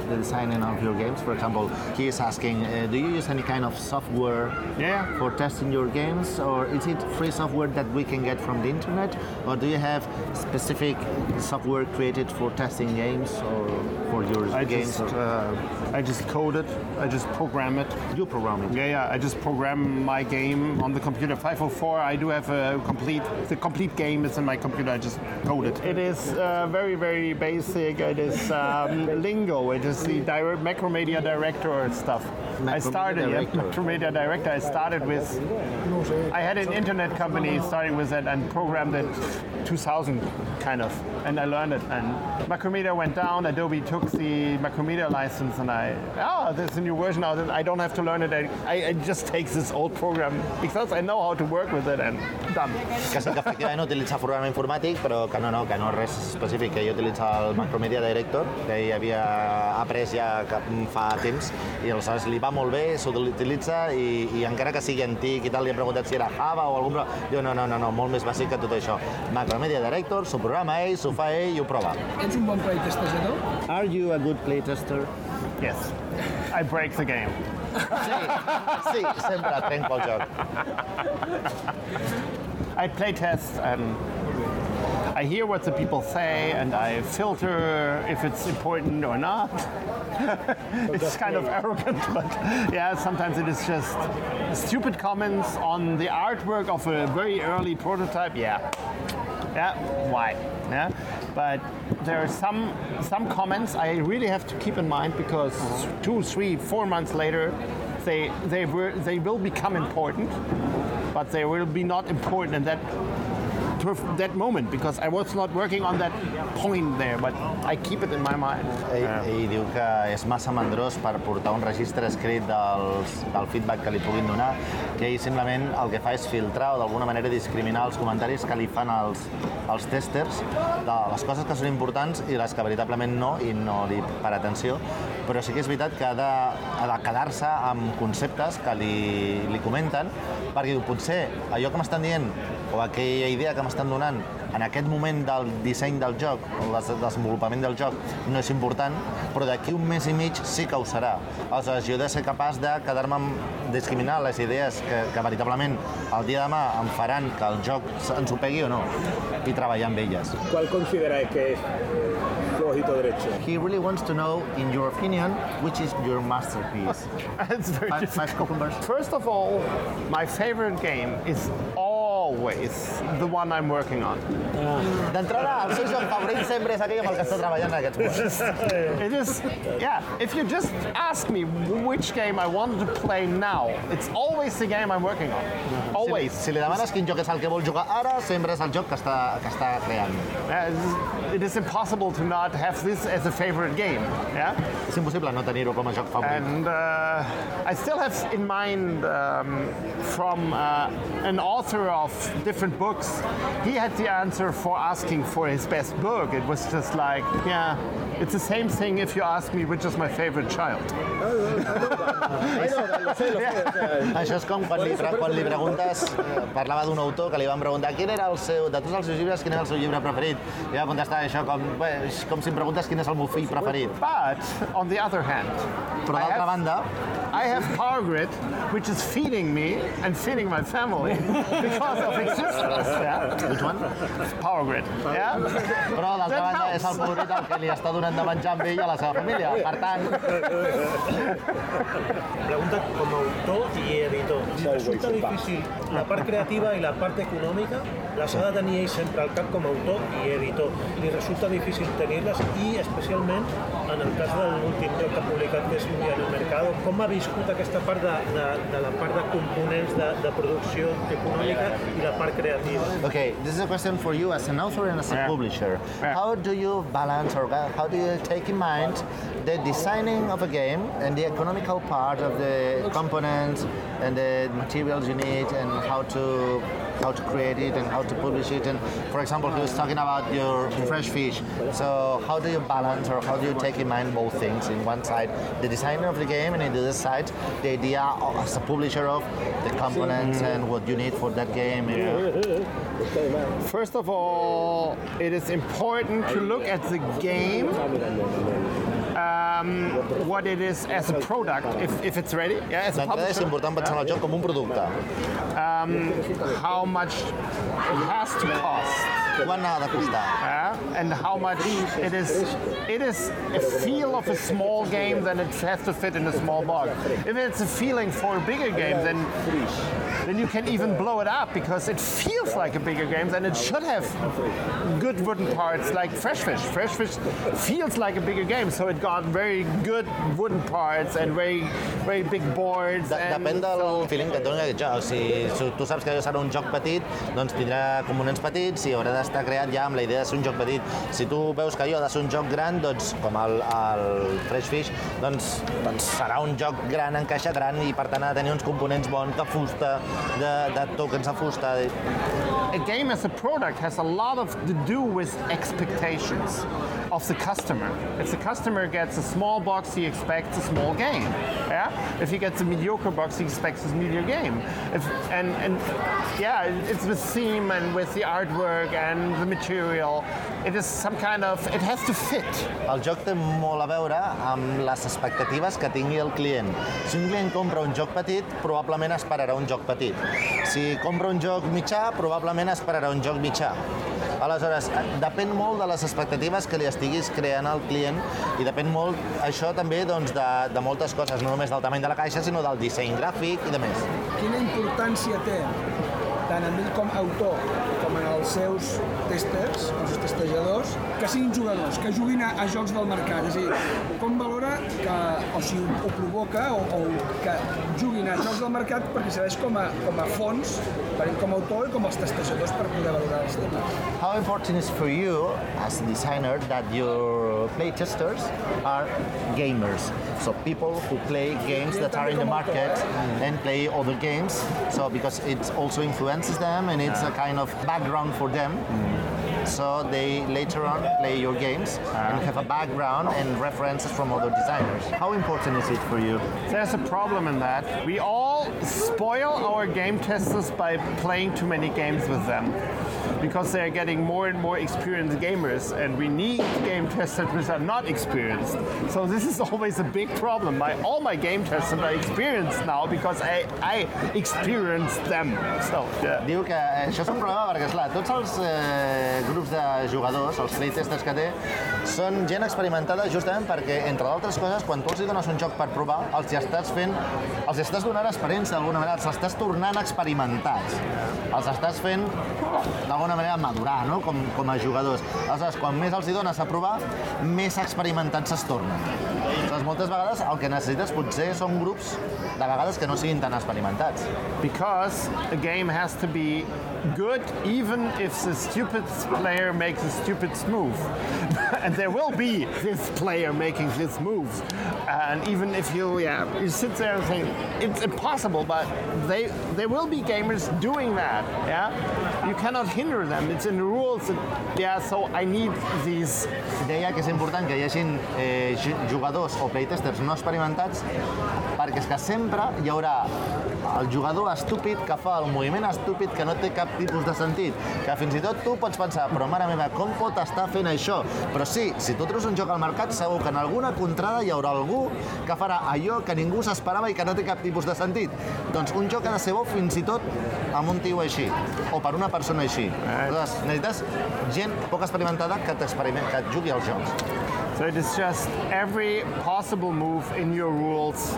the designing of your games? For example, he is asking, uh, do you use any kind of software Yeah. for testing your games, or is it free software that we can get from the internet, or do you have specific software created for testing games or for your I games? just, or- uh, I just code it. I just program it. you program it. Yeah, yeah. I just program my game on the computer. 504. I do have a complete. The complete game is in my computer. I just code it. It is uh, very, very basic. It is um, lingo. It is the direct Macromedia Director stuff. I started. Yeah, Macromedia Director. I started with. I had an internet company starting with it and programmed it 2000 kind of, and I learned it. And Macromedia went down. Adobe took the Macromedia license, and I oh, there's a new version now. I don't have to learn it. I, I just take this old program because I know how to work with it and done. Que sí que efectivament utilitza programa informàtic, però que no, no, que no res específic, que ell utilitza el Macromedia Director, que ell havia après ja fa temps, i aleshores li va molt bé, s'utilitza, i, i encara que sigui antic i tal, li he preguntat si era Java o algun... Diu, no, no, no, no, molt més bàsic que tot això. Macromedia Director, s'ho programa ell, s'ho fa ell i ho prova. Ets un bon playtestejador? Are you a good playtester? Yes, I break the game. Sí, sí, sempre trenco el joc. I play test and I hear what the people say and I filter if it's important or not. it's kind of arrogant, but yeah, sometimes it is just stupid comments on the artwork of a very early prototype. Yeah. Yeah, why? Yeah, but there are some some comments I really have to keep in mind because two, three, four months later, they they were they will become important, but they will be not important in that that moment because I was not working on that point there, but I keep it in my mind. Ell, ell diu que és massa mandrós per portar un registre escrit dels, del feedback que li puguin donar, que ell simplement el que fa és filtrar o d'alguna manera discriminar els comentaris que li fan els, els testers de les coses que són importants i les que veritablement no, i no li per atenció, però sí que és veritat que ha de, ha de quedar-se amb conceptes que li, li comenten, perquè diu, potser allò que m'estan dient o aquella idea que m'estan donant en aquest moment del disseny del joc, o del desenvolupament del joc, no és important, però d'aquí un mes i mig sí que ho serà. Aleshores, jo he de ser capaç de quedar-me amb discriminar les idees que, que veritablement el dia de demà em faran que el joc ens ho pegui o no, i treballar amb elles. ¿Cuál consideráis que es flojito derecho? He really wants to know, in your opinion, which is your masterpiece. it's very Five, five. First of all, my favorite game is all always the one I'm working on. D'entrada, el seu joc favorit sempre és aquell amb el que està treballant en aquests moments. It is, yeah. If you just ask me which game I wanted to play now, it's always the game I'm working on. Always. Si li demanes quin joc és el que vol jugar ara, sempre és el joc que està, que està creant. Uh, it is impossible to not have this as a favorite game. Yeah. És impossible no tenir-ho com a joc favorit. And uh, I still have in mind um, from uh, an author of different books, he had the answer for asking for his best book. It was just like, yeah, it's the same thing if you ask me which is my favorite child. Això és com quan li, quan li preguntes, eh, parlava d'un autor que li van preguntar quin era el seu, de tots els seus llibres, quin era el seu llibre preferit. I va contestar això com, bé, és com si em preguntes quin és el meu fill preferit. But on the other hand, Però d'altra banda, I have Power Grid, which is feeding me and feeding my family because of existence. Yeah? which one? Power Grid. Yeah? Però d'altra banda és el helps. favorit el que li està donant de menjar amb ell a la seva família. Per tant, Pregunta com a autor i editor. Si resulta difícil la part creativa i la part econòmica, les ha de tenir ell sempre al cap com a autor i editor. Li resulta difícil tenir-les i especialment en el cas de l'últim joc que ha publicat que és Un dia en el mercado, com ha viscut aquesta part de, de, de la part de components de, de producció econòmica i la part creativa. Okay, this is a question for you as an author and as a Yeah. publisher. Yeah. How do you balance or how do you uh, take in mind the designing of a game and the economical part of the components and the materials you need and how to how to create it and how to publish it. And for example he was talking about your fresh fish. So how do you balance or how do you take in mind both things? In one side the designer of the game and in the other side the idea of, as a publisher of the components and what you need for that game? First of all, it is important to look at the game, um, what it is as a product, if, if it's ready, yeah, as a D'entrada és important pensar en el joc com un producte. how much it has to cost. Quant ha de costar? Yeah, and how much it is it is a feel of a small game then it has to fit in a small box if it's a feeling for a bigger game then then you can even blow it up because it feels like a bigger game and it should have good wooden parts like fresh fish fresh fish feels like a bigger game so it got very good wooden parts and very very big boards De and depèn del feeling que et doni aquest joc. Si, si tu saps que serà un joc petit, doncs tindrà components petits i haurà d'estar creat ja amb la idea de ser un joc petit. Si tu veus que allò ha de ser un joc gran, doncs, com el, el Fresh Fish, doncs, doncs serà un joc gran, en caixa gran i per tant ha de tenir uns components bons de fusta, de, de tokens de fusta. a game as a product has a lot of to do with expectations of the customer. If the customer gets a small box, he expects a small game. Yeah. If he gets a mediocre box, he expects a mediocre game. If, and and yeah, it's with theme and with the artwork and the material. It is some kind of. It has to fit. El joc té molt a veure amb les expectatives que tingui el client. Si un client compra un joc petit, probablement esperarà un joc petit. Si compra un joc mitjà, probablement esperarà un joc mitjà. Aleshores, eh, depèn molt de les expectatives que li estiguis creant al client i depèn molt, això també, doncs, de, de moltes coses, no només del tamany de la caixa, sinó del disseny gràfic i de més. Quina importància té tant en ell com a autor com en els seus testers, els seus testejadors, que siguin jugadors, que juguin a, a jocs del mercat. És a dir, com valora que, o si ho, ho provoca, o, o que juguin a jocs del mercat perquè serveix com a, com a fons per com a autor i com els testejadors per poder valorar els temes. How important is for you as a designer that your play testers are gamers? So people who play games that are in the market and play other games. So because it also influences them and it's a kind of background for them. So they later on play your games and have a background and references from other designers. How important is it for you? There's a problem in that. We all spoil our game testers by playing too many games with them. Because they're getting more and more experienced gamers, and we need game testers which are not experienced. So this is always a big problem. My, all my game testers are experienced now because I, I experienced them. So yeah. Diu que això és un problema perquè, esclar, tots els eh, grups de jugadors, els playtesters que té, són gent experimentada justament perquè, entre d'altres coses, quan tu els dones un joc per provar, els hi estàs fent, els estàs donant experiència d'alguna manera, els estàs tornant experimentats. Els estàs fent, d'alguna manera, madurar, no?, com, com a jugadors. Aleshores, quan més els hi dones a provar, més experimentats es tornen. Aleshores, moltes vegades el que necessites potser són grups, de vegades, que no siguin tan experimentats. because a game has to be good even if the stupid player makes a stupid move. and there will be this player making this move. And even if you yeah, you sit there and think it's impossible, but they there will be gamers doing that. Yeah? You cannot hinder them. It's in the rules that, yeah, so I need these deia que és important que hi hagin eh, ju- jugadors o playtesters no experimentats perquè és que sempre hi haurà el jugador estúpid que fa el moviment estúpid que no té cap tipus de sentit. Que fins i tot tu pots pensar, però mare meva, com pot estar fent això? Però sí, si tu treus un joc al mercat, segur que en alguna contrada hi haurà algú que farà allò que ningú s'esperava i que no té cap tipus de sentit. Doncs un joc ha de ser bo fins i tot amb un tio així, o per una persona així. Aleshores, necessites gent poc experimentada que, que et jugui als jocs. So it is just every possible move in your rules,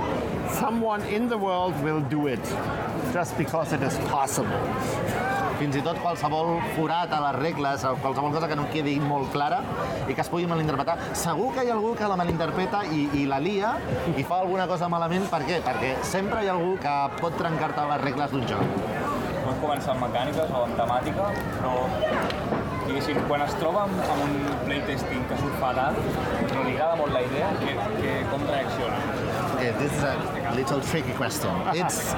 someone in the world will do it just because it is possible. fins i tot qualsevol forat a les regles o qualsevol cosa que no quedi molt clara i que es pugui malinterpretar. Segur que hi ha algú que la malinterpreta i, i la lia i fa alguna cosa malament. Per què? Perquè sempre hi ha algú que pot trencar-te les regles d'un joc. Pot començar amb mecàniques o amb temàtica, però diguéssim, quan es troba amb, amb un playtesting que surt fatal, no li agrada molt la idea, que, que com reacciona? Okay, this is a little tricky question. It's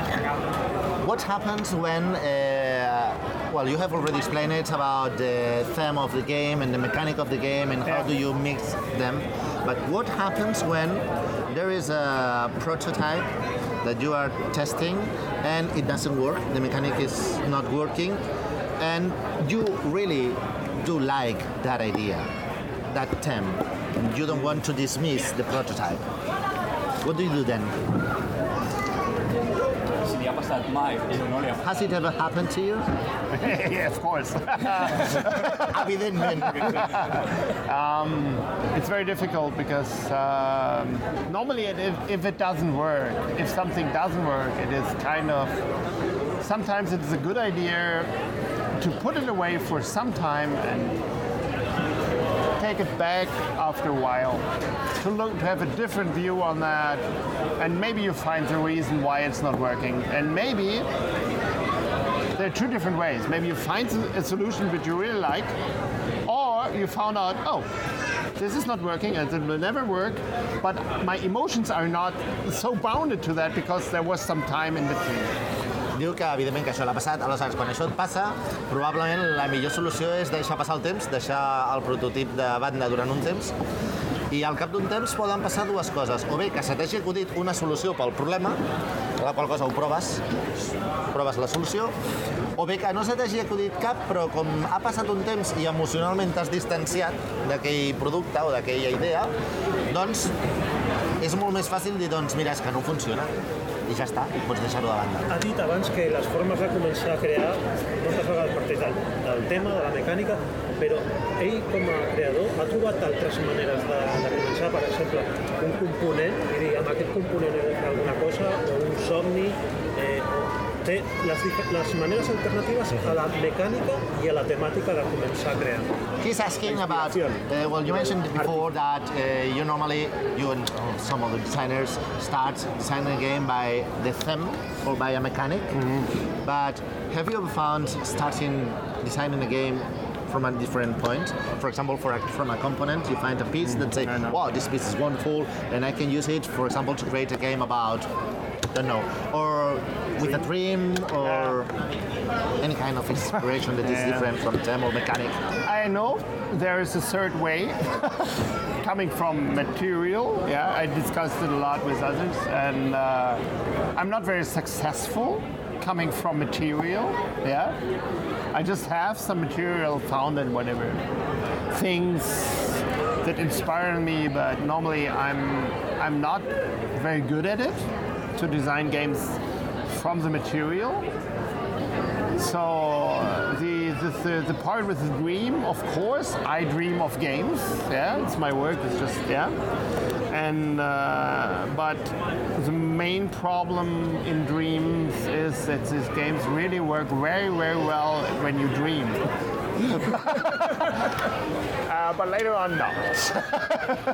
what happens when, uh, well, you have already explained it about the theme of the game and the mechanic of the game and how do you mix them. But what happens when there is a prototype that you are testing and it doesn't work, the mechanic is not working, and you really do like that idea, that theme. You don't want to dismiss the prototype. What do you do then? Si li ha passat mai, si no li ha Has it ever happened to you? yeah, of course. Evidentment. it's very difficult because um, normally it, if, if it doesn't work, if something doesn't work, it is kind of sometimes it's a good idea to put it away for some time and take it back after a while to look to have a different view on that and maybe you find the reason why it's not working and maybe there are two different ways. Maybe you find a solution which you really like, or you found out, oh, this is not working and it will never work, but my emotions are not so bounded to that because there was some time in between. Diu que, evidentment, que això l'ha passat. Aleshores, quan això et passa, probablement la millor solució és deixar passar el temps, deixar el prototip de banda durant un temps, i al cap d'un temps poden passar dues coses. O bé que se t'hagi acudit una solució pel problema, la qual cosa ho proves, proves la solució, o bé que no se t'hagi acudit cap, però com ha passat un temps i emocionalment t'has distanciat d'aquell producte o d'aquella idea, doncs és molt més fàcil dir, doncs mira, és que no funciona. I ja està, i pots deixar-ho de banda. Ha dit abans que les formes de començar a crear moltes vegades parteix del, del tema, de la mecànica, però ell com a creador ha trobat altres maneres de, de començar, per exemple, un component, i dir, amb aquest component he de fer alguna cosa, o un somni, eh, o té les, dif- les maneres alternatives a la mecànica i a la temàtica de a crear. He's asking about, uh, well, you mentioned before that uh, you normally, you and uh, some of the designers start designing a game by the theme or by a mechanic. But have you ever found starting designing a game from a different point? For example, for a, from a component, you find a piece that say, wow, this piece is wonderful, and I can use it, for example, to create a game about, I don't know, or with a dream, or any kind of inspiration that is Yeah. different from or mechanic. I know there is a third way coming from material. Yeah, I discussed it a lot with others, and uh, I'm not very successful coming from material. Yeah, I just have some material found and whatever things that inspire me, but normally I'm I'm not very good at it to design games from the material. So the, the, the, the part with the dream, of course, I dream of games. Yeah, it's my work. It's just yeah. And uh, but the main problem in dreams is that these games really work very very well when you dream. Uh, but later on, not.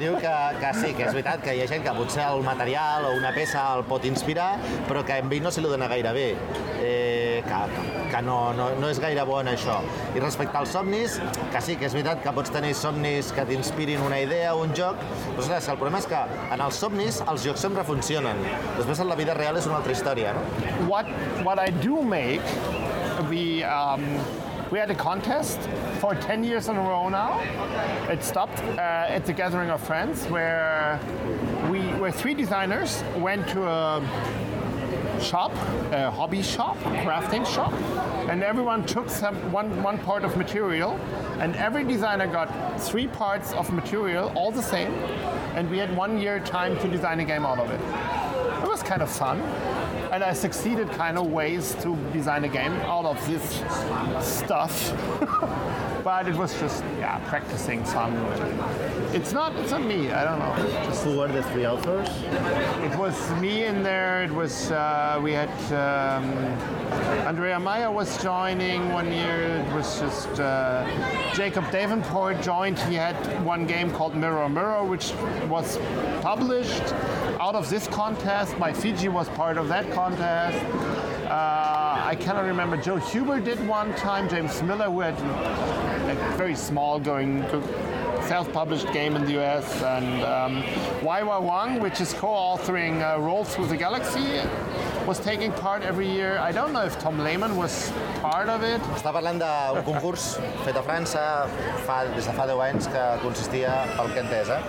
Diu que, que sí, que és veritat que hi ha gent que potser el material o una peça el pot inspirar, però que amb ell no se li dona gaire bé. Eh, que, que no, no, no és gaire bo en això. I respecte als somnis, que sí, que és veritat que pots tenir somnis que t'inspirin una idea o un joc, però ostres, el problema és que en els somnis els jocs sempre funcionen. Després en la vida real és una altra història, no? what what I do make, we um, we had a contest for 10 years in a row now. It stopped uh, at the gathering of friends where we where three designers went to a shop, a hobby shop, a crafting shop, and everyone took some one one part of material, and every designer got three parts of material, all the same, and we had one year time to design a game out of it. It was kind of fun. And I succeeded kind of ways to design a game out of this stuff. but it was just yeah, practicing fun. It's not it's not me, I don't know. Just Who were the three authors? it was me in there. It was uh, we had um, Andrea Meyer was joining one year. It was just uh, Jacob Davenport joined. He had one game called Mirror Mirror, which was published out of this contest. My Fiji was part of that contest. Uh, I cannot remember. Joe Huber did one time. James Miller, who had a very small going. Self-published game in the US, and um, Waiwa Wang, which is co-authoring uh, Roll Through the Galaxy, was taking part every year. I don't know if Tom Lehman was part of it. Està parlant d'un concurs fet a França fa, des de fa 10 anys que consistia, pel que entès, eh,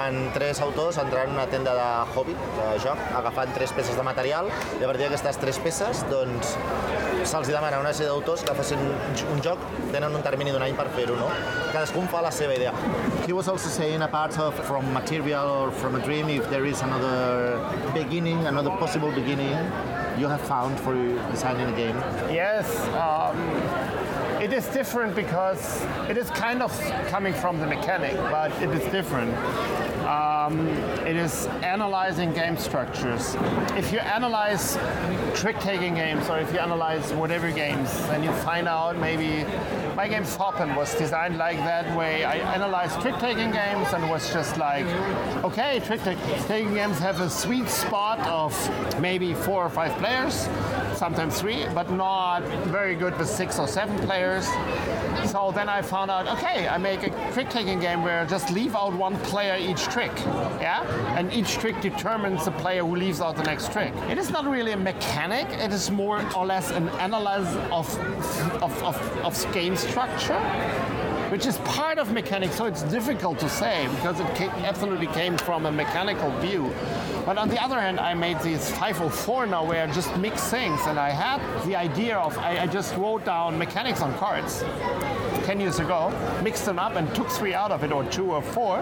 en tres autors entrant en una tenda de hobby, de joc, agafant tres peces de material i a partir d'aquestes tres peces doncs, se'ls demana una sèrie d'autors que facin un joc, tenen un termini d'un any per fer-ho, no? Cadascun fa la seva idea. He was also saying apart of from material or from a dream, if there is another beginning, another possible beginning you have found for designing a game. Yes, um, is different because it is kind of coming from the mechanic, but it is different. Um, it is analyzing game structures. If you analyze trick-taking games or if you analyze whatever games, then you find out maybe my game Foppen was designed like that way. I analyzed trick-taking games and was just like, okay, trick-taking games have a sweet spot of maybe four or five players, sometimes three, but not very good with six or seven players. So then I found out, okay, I make a trick-taking game where I just leave out one player each trick, yeah? And each trick determines the player who leaves out the next trick. It is not really a mechanic, it is more or less an analysis of, of, of, of game structure which is part of mechanics, so it's difficult to say because it ca- absolutely came from a mechanical view. But on the other hand, I made this 504 now where I just mix things, and I had the idea of I, I just wrote down mechanics on cards 10 years ago, mixed them up, and took three out of it, or two or four,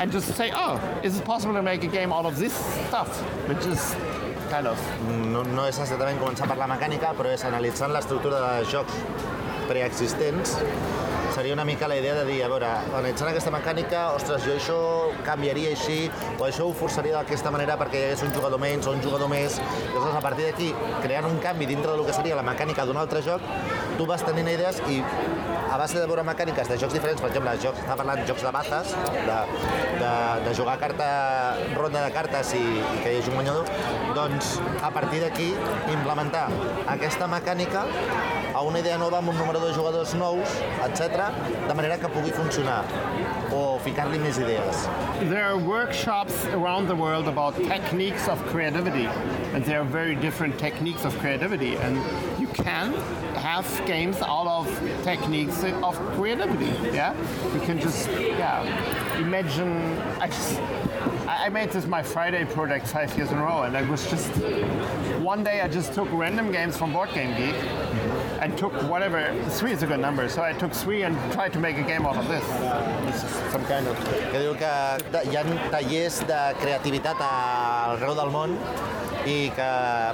and just say, oh, is it possible to make a game out of this stuff, which is kind of No, no és exactament començar per la mecànica, però és analitzant l'estructura de jocs preexistents seria una mica la idea de dir, a veure, analitzant aquesta mecànica, ostres, jo això canviaria així, o això ho forçaria d'aquesta manera perquè hi hagués un jugador menys o un jugador més. Llavors, a partir d'aquí, creant un canvi dintre del que seria la mecànica d'un altre joc, tu vas tenint idees i a base de veure mecàniques de jocs diferents, per exemple, jocs, està parlant de jocs de bazes, de, de, de jugar carta, ronda de cartes i, i que hi hagi un guanyador, doncs a partir d'aquí implementar aquesta mecànica a una idea nova amb un número de jugadors nous, etc, de manera que pugui funcionar o ficar-li més idees. There are workshops around the world about techniques of creativity, and there are very different techniques of creativity. And can have games out of techniques of creativity. Yeah, you can just yeah imagine. I just I made this my Friday project five years in a row, and I was just one day I just took random games from Board Game Geek and took whatever three is a good number, so I took three and tried to make a game out of this. Some kind of que diu que de- hi ha tallers de creativitat arreu del món i que,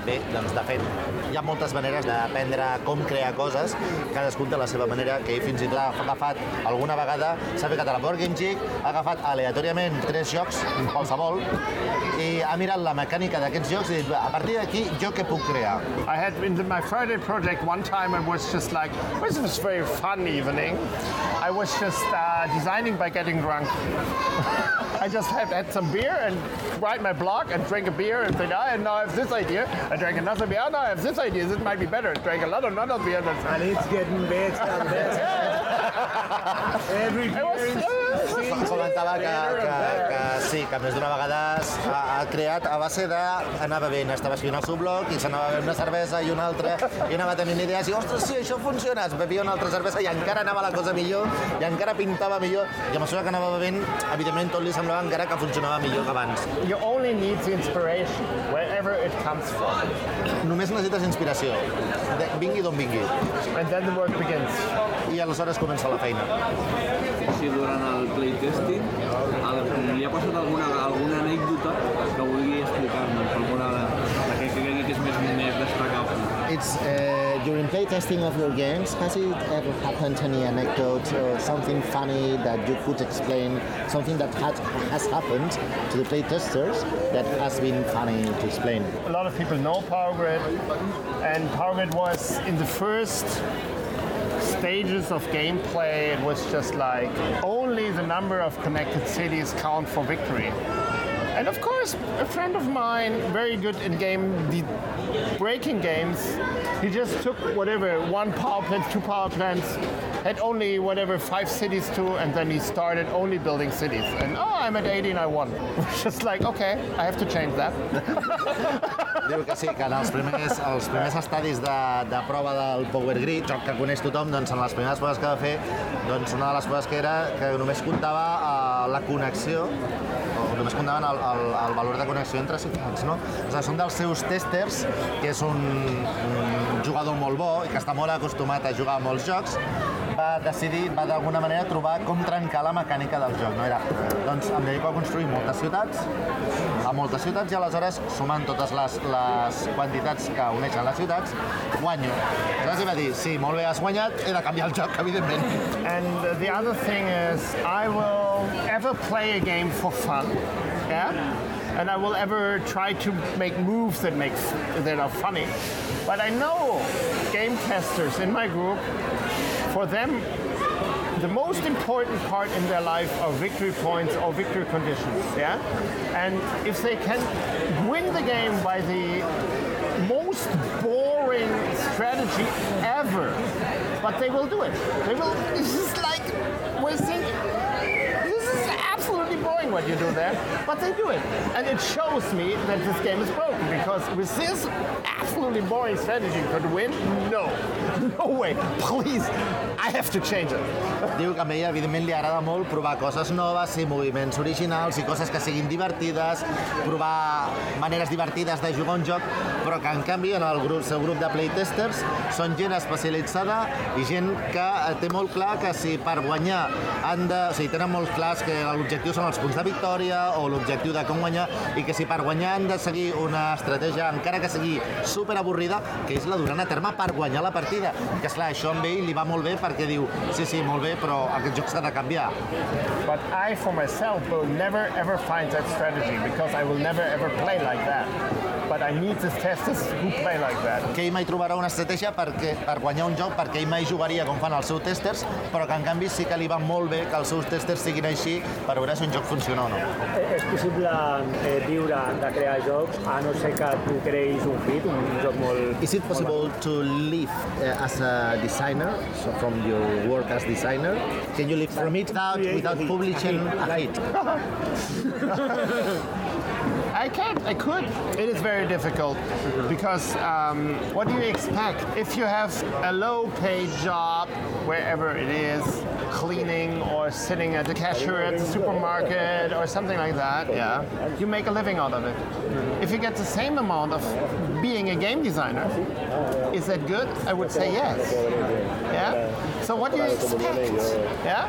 bé, doncs de fet, hi ha moltes maneres d'aprendre com crear coses, cadascun té la seva manera, que ell fins i tot ha agafat alguna vegada, s'ha ficat a la Board Game Geek, ha agafat aleatòriament tres jocs, qualsevol, i ha mirat la mecànica d'aquests jocs i dit, a partir d'aquí, jo què puc crear? I had in my Friday project one time it was just like this was a very fun evening. I was just uh, designing by getting drunk. I just had, had some beer and write my blog and drank a beer and said, I now I have this idea. I drank another beer. Oh, now I have this idea. This might be better. Drank another another beer. And it's getting better and better. Every it beer Comentava que, que, que sí, que més d'una vegada ha, ha creat a base de... Anava bevent, estava escrivint el seu blog i s'anava bevent una cervesa i una altra i anava tenint idees i, ostres, sí, això funciona, es bevia una altra cervesa i encara anava la cosa millor i encara pintava millor i a mesura que anava bevent, evidentment tot li semblava encara que funcionava millor que abans. you only need the inspiration wherever it comes from, Només necessites inspiració, de, vingui d'on vingui, and then the work begins. i aleshores comença la feina. Si durant el playtesting el, li ha passat alguna, alguna anècdota que vulgui explicar-nos, alguna que cregui que és més, més destacable. It's uh, during playtesting of your games. Has it ever happened any anecdote or something funny that you could explain? Something that had, has happened to the playtesters that has been funny to explain. a lot of people know Power Grid, and Power Grid was in the first stages of gameplay. It was just like only the number of connected cities count for victory. And of course, a friend of mine, very good in game de- breaking games, he just took whatever one power plant, two power plants, had only whatever five cities to, and then he started only building cities. And oh, I'm at 80 and I won. just like okay, I have to change that. Diu que sí, que en els primers, els primers estadis de, de prova del Power Grid, joc que coneix tothom, doncs en les primeres proves que va fer, doncs una de les coses que era que només comptava eh, la connexió, o només comptaven el, el, el valor de connexió entre ciutats, no? O sigui, són dels seus testers, que és un, un jugador molt bo i que està molt acostumat a jugar a molts jocs, va decidir, va d'alguna manera trobar com trencar la mecànica del joc, no? Era, doncs em dedico a construir moltes ciutats, a moltes ciutats i aleshores sumant totes les, les quantitats que uneixen les ciutats, guanyo. Aleshores va dir, sí, molt bé, has guanyat, he de canviar el joc, evidentment. And the other thing is, I will ever play a game for fun, yeah, and I will ever try to make moves that make that are funny. But I know game testers in my group. For them, the most important part in their life are victory points or victory conditions, yeah. And if they can win the game by the most boring strategy ever, but they will do it. They will. This is like is boring what you do there, but they do it, and it shows me that this game is broken because with this absolutely boring strategy could win. No, no way. Please, I have to change it. Diu que a ell, evidentment, li agrada molt provar coses noves i moviments originals i coses que siguin divertides, provar maneres divertides de jugar un joc, però que, en canvi, en el grup, seu grup de playtesters són gent especialitzada i gent que eh, té molt clar que si per guanyar han de... O sigui, tenen molt clars que l'objectiu són els punts de victòria o l'objectiu de com guanyar i que si per guanyar han de seguir una estratègia, encara que sigui super avorrida, que és la durant a terme per guanyar la partida. Que, esclar, això amb ell li va molt bé perquè diu sí, sí, molt bé, però aquest joc s'ha de canviar. But I, for myself, will never ever find that strategy because I will never ever play like that. But I need the testers who play like that. Que ell mai trobarà una estratègia perquè, per guanyar un joc perquè ell mai jugaria com fan els seus testers, però que en canvi sí que li va molt bé que els seus testers siguin així per veure si un joc funciona o no. És possible eh, viure de crear jocs a no ser que tu creïs un hit, un joc molt... Is it possible to live uh, as a designer, so from your work as designer? Can you live from it without, without publishing a hit? I can't. I could. It is very difficult because um, what do you expect if you have a low-paid job wherever it is, cleaning or sitting at the cashier at the supermarket or something like that? Yeah, you make a living out of it. If you get the same amount of being a game designer, is that good? I would say yes. Yeah. So what do you expect? Yeah.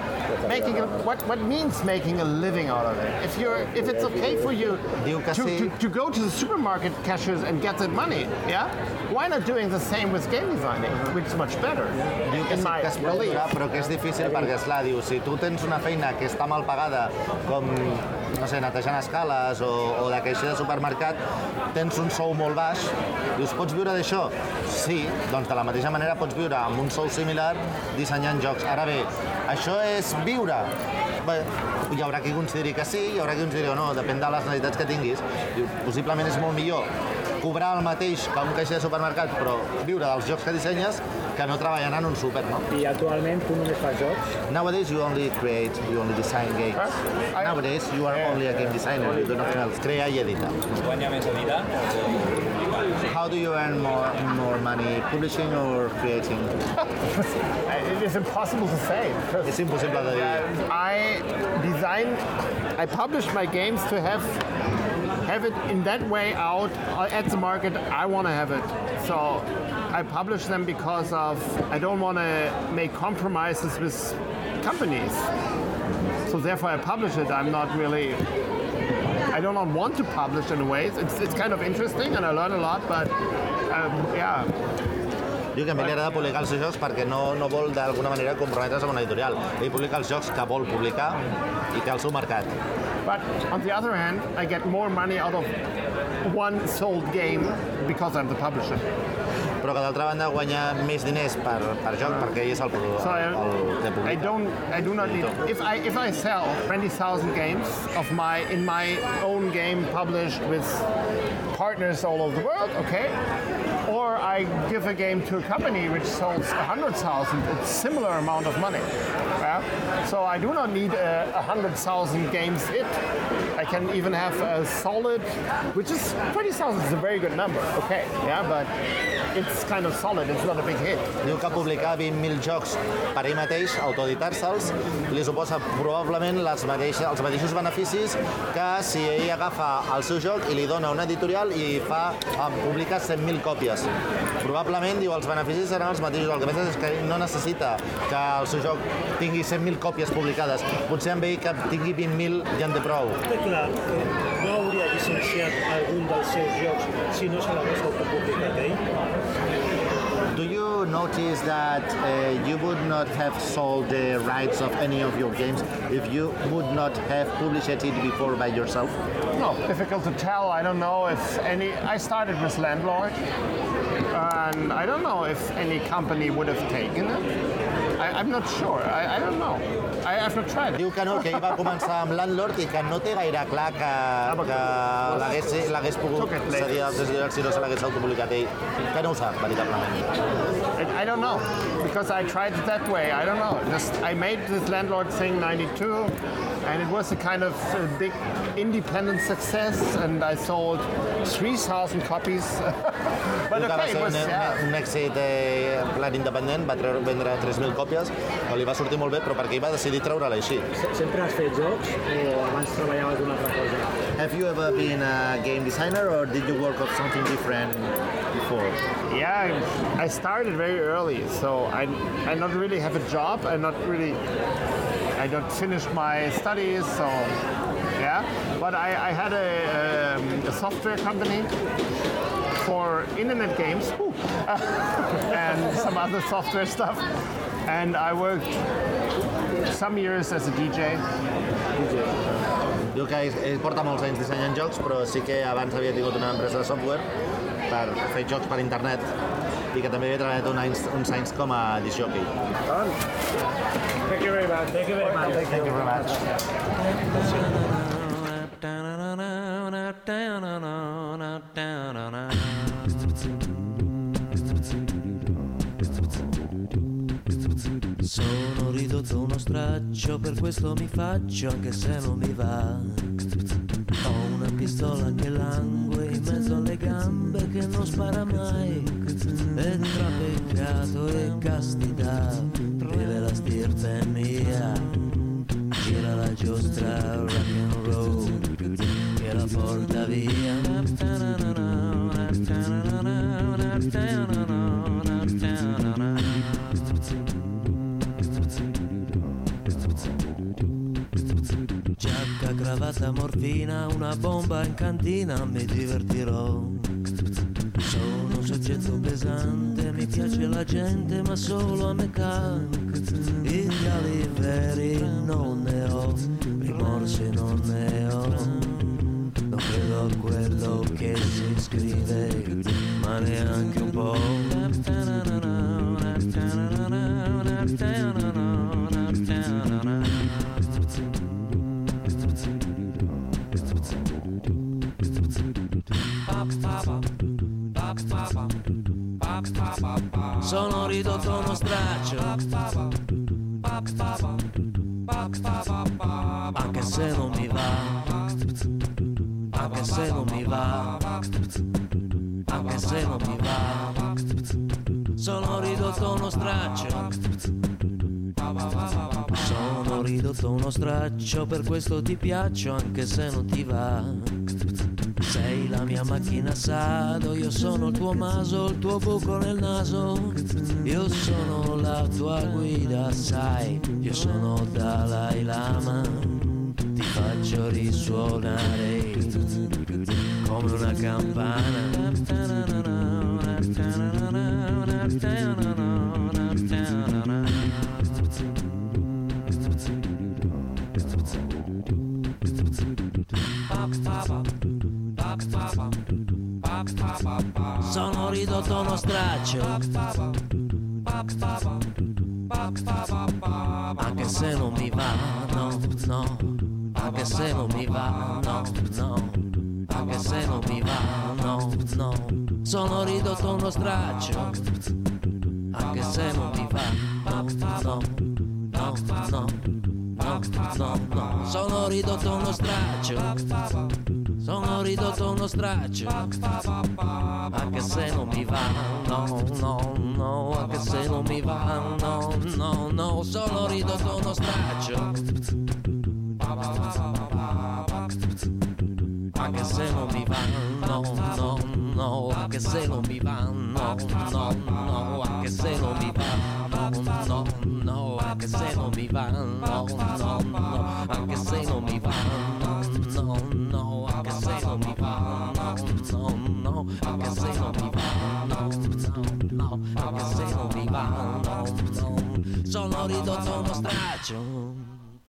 Making a, what what means making a living out of it? If you're if it's okay for you to, to, to go to the supermarket cashiers and get that money, yeah? Why not doing the same with game designing, which is much better, Diu que in sí my que es pot belief. durar, però que és difícil perquè, esclar, diu, si tu tens una feina que està mal pagada, com, no sé, netejant escales o, o de caixer de supermercat, tens un sou molt baix, dius, pots viure d'això? Sí, doncs de la mateixa manera pots viure amb un sou similar dissenyant jocs. Ara bé, això és viure? Bé, hi haurà qui consideri que sí, hi haurà qui consideri que no, depèn de les necessitats que tinguis. Diu, possiblement és molt millor cobrar el mateix que un caixer de supermercat, però viure dels jocs que dissenyes, que no treballant en un súper, no? I actualment tu només fas jocs? Nowadays you only create, you only design games. Huh? I- Nowadays you are only a game designer, you do nothing else. Crea i edita. Guanya més editant o How do you earn more, more money, publishing or creating? It is impossible to say. És impossible de dir. I design, I publish my games to have have it in that way out uh, at the market. I want to have it, so I publish them because of I don't want to make compromises with companies. So therefore, I publish it. I'm not really. I do not want to publish in a way. It's, it's kind of interesting and I learn a lot, but um, yeah, Diu que a mi li agrada publicar els seus jocs perquè no, no vol d'alguna manera comprometre's amb una editorial. Ell publica els jocs que vol publicar i té el seu mercat. But on the other hand, I get more money out of one sold game because I'm the publisher. Però que d'altra banda guanya més diners per, per joc perquè ell és el, el, So I, el que I publica. don't, I do not need. If I if I sell 20,000 games of my in my own game published with partners all over the world, okay. Or I give a game to a company which sells 100,000, it's similar amount of money. Yeah? So I do not need uh, a 100,000 games hit. I can even have a solid, which is 20,000 is a very good number, okay, yeah, but it's kind of solid, it's not a big hit. Diu que publicar 20.000 jocs per ell mateix, autoeditar-se'ls, li suposa probablement les mateixes, els mateixos beneficis que si ell agafa el seu joc i li dona una editorial i fa, em publica 100.000 còpies. Probablement, diu, els beneficis seran els mateixos. El que passa és que ell no necessita que el seu joc tingui 100.000 còpies publicades. Potser amb ell que tingui 20.000 ja en té prou. Té clar no hauria llicenciat algun dels seus jocs si no se l'hagués autopublicat ell? Do you notice that uh, you would not have sold the rights of any of your games if you would not have published it before by yourself? No, difficult to tell. I don't know if any. I started with Landlord, and I don't know if any company would have taken it. I, I'm not sure. I, I don't know. I have not tried. Diu que no, que ell va començar amb Landlord i que no té gaire clar que, que l'hagués l'hagués pogut cedir als editorials si no se l'hagués autopublicat ell. Que no ho sap, veritablement. I, I don't know because I tried it that way. I don't know. Just I made this Landlord thing '92, and it was a kind of a big independent success, and I sold 3,000 copies. but Diu que va okay, it was. un, Yeah. un èxit eh, en plan independent, va treure, vendre 3.000 còpies, que li va sortir molt bé, però perquè ell va decidir treure-la així. Sempre has fet jocs o abans treballaves d'una altra cosa? Have you ever been a game designer or did you work on something different before? Yeah, I I started very early, so I I not really have a job. I not really I don't finish my studies, so yeah. But I, I had a, um, a software company for internet games and some other software stuff, and I worked some years as a DJ. Diu que ell porta molts anys dissenyant jocs, però sí que abans havia tingut una empresa de software per fer jocs per internet i que també he treballat un anys, uns anys com a disjockey. Tant. Thank you very much. Thank you very much. Thank you very much. Sono ridotto uno straccio, per questo mi faccio anche se non mi va Ho una pistola che langue in mezzo alle gambe che non spara mai e tra peccato e castità vive la stirpe mia. Gira la giostra rock and roll che la porta via. Giacca, cravatta, morfina, una bomba in cantina, mi divertirò. Sono soggetto pesante, mi piace la gente, ma solo a me ca. Ideali veri non ne ho, rimorsi non ne ho. Non credo a quello che si scrive, ma neanche un po'. Sono ridotto uno straccio. Anche se non mi va Anche se non mi va Anche se non mi va. Sono ridotto uno straccio. Sono ridotto uno straccio Per questo ti piaccio anche se non ti va sei la mia macchina sado, io sono il tuo maso, il tuo buco nel naso. Io sono la tua guida, sai, io sono Dalai Lama. Ti faccio risuonare come una campana. Ridotto uno straccio. Anche se non mi va, no, no. Anche se non mi va, no, no. Anche se non mi va, no, no. Sono ridotto uno straccio. Anche se non mi va, no, no. No, no, no, no, no Sono ridotto uno straccio sono ridotto uno straccio anche se non mi va no no no anche se non mi va no no no sono ridotto uno straccio anche se non mi va no no no anche se non mi va no no no anche se non mi va no no no anche se non mi va no no no John.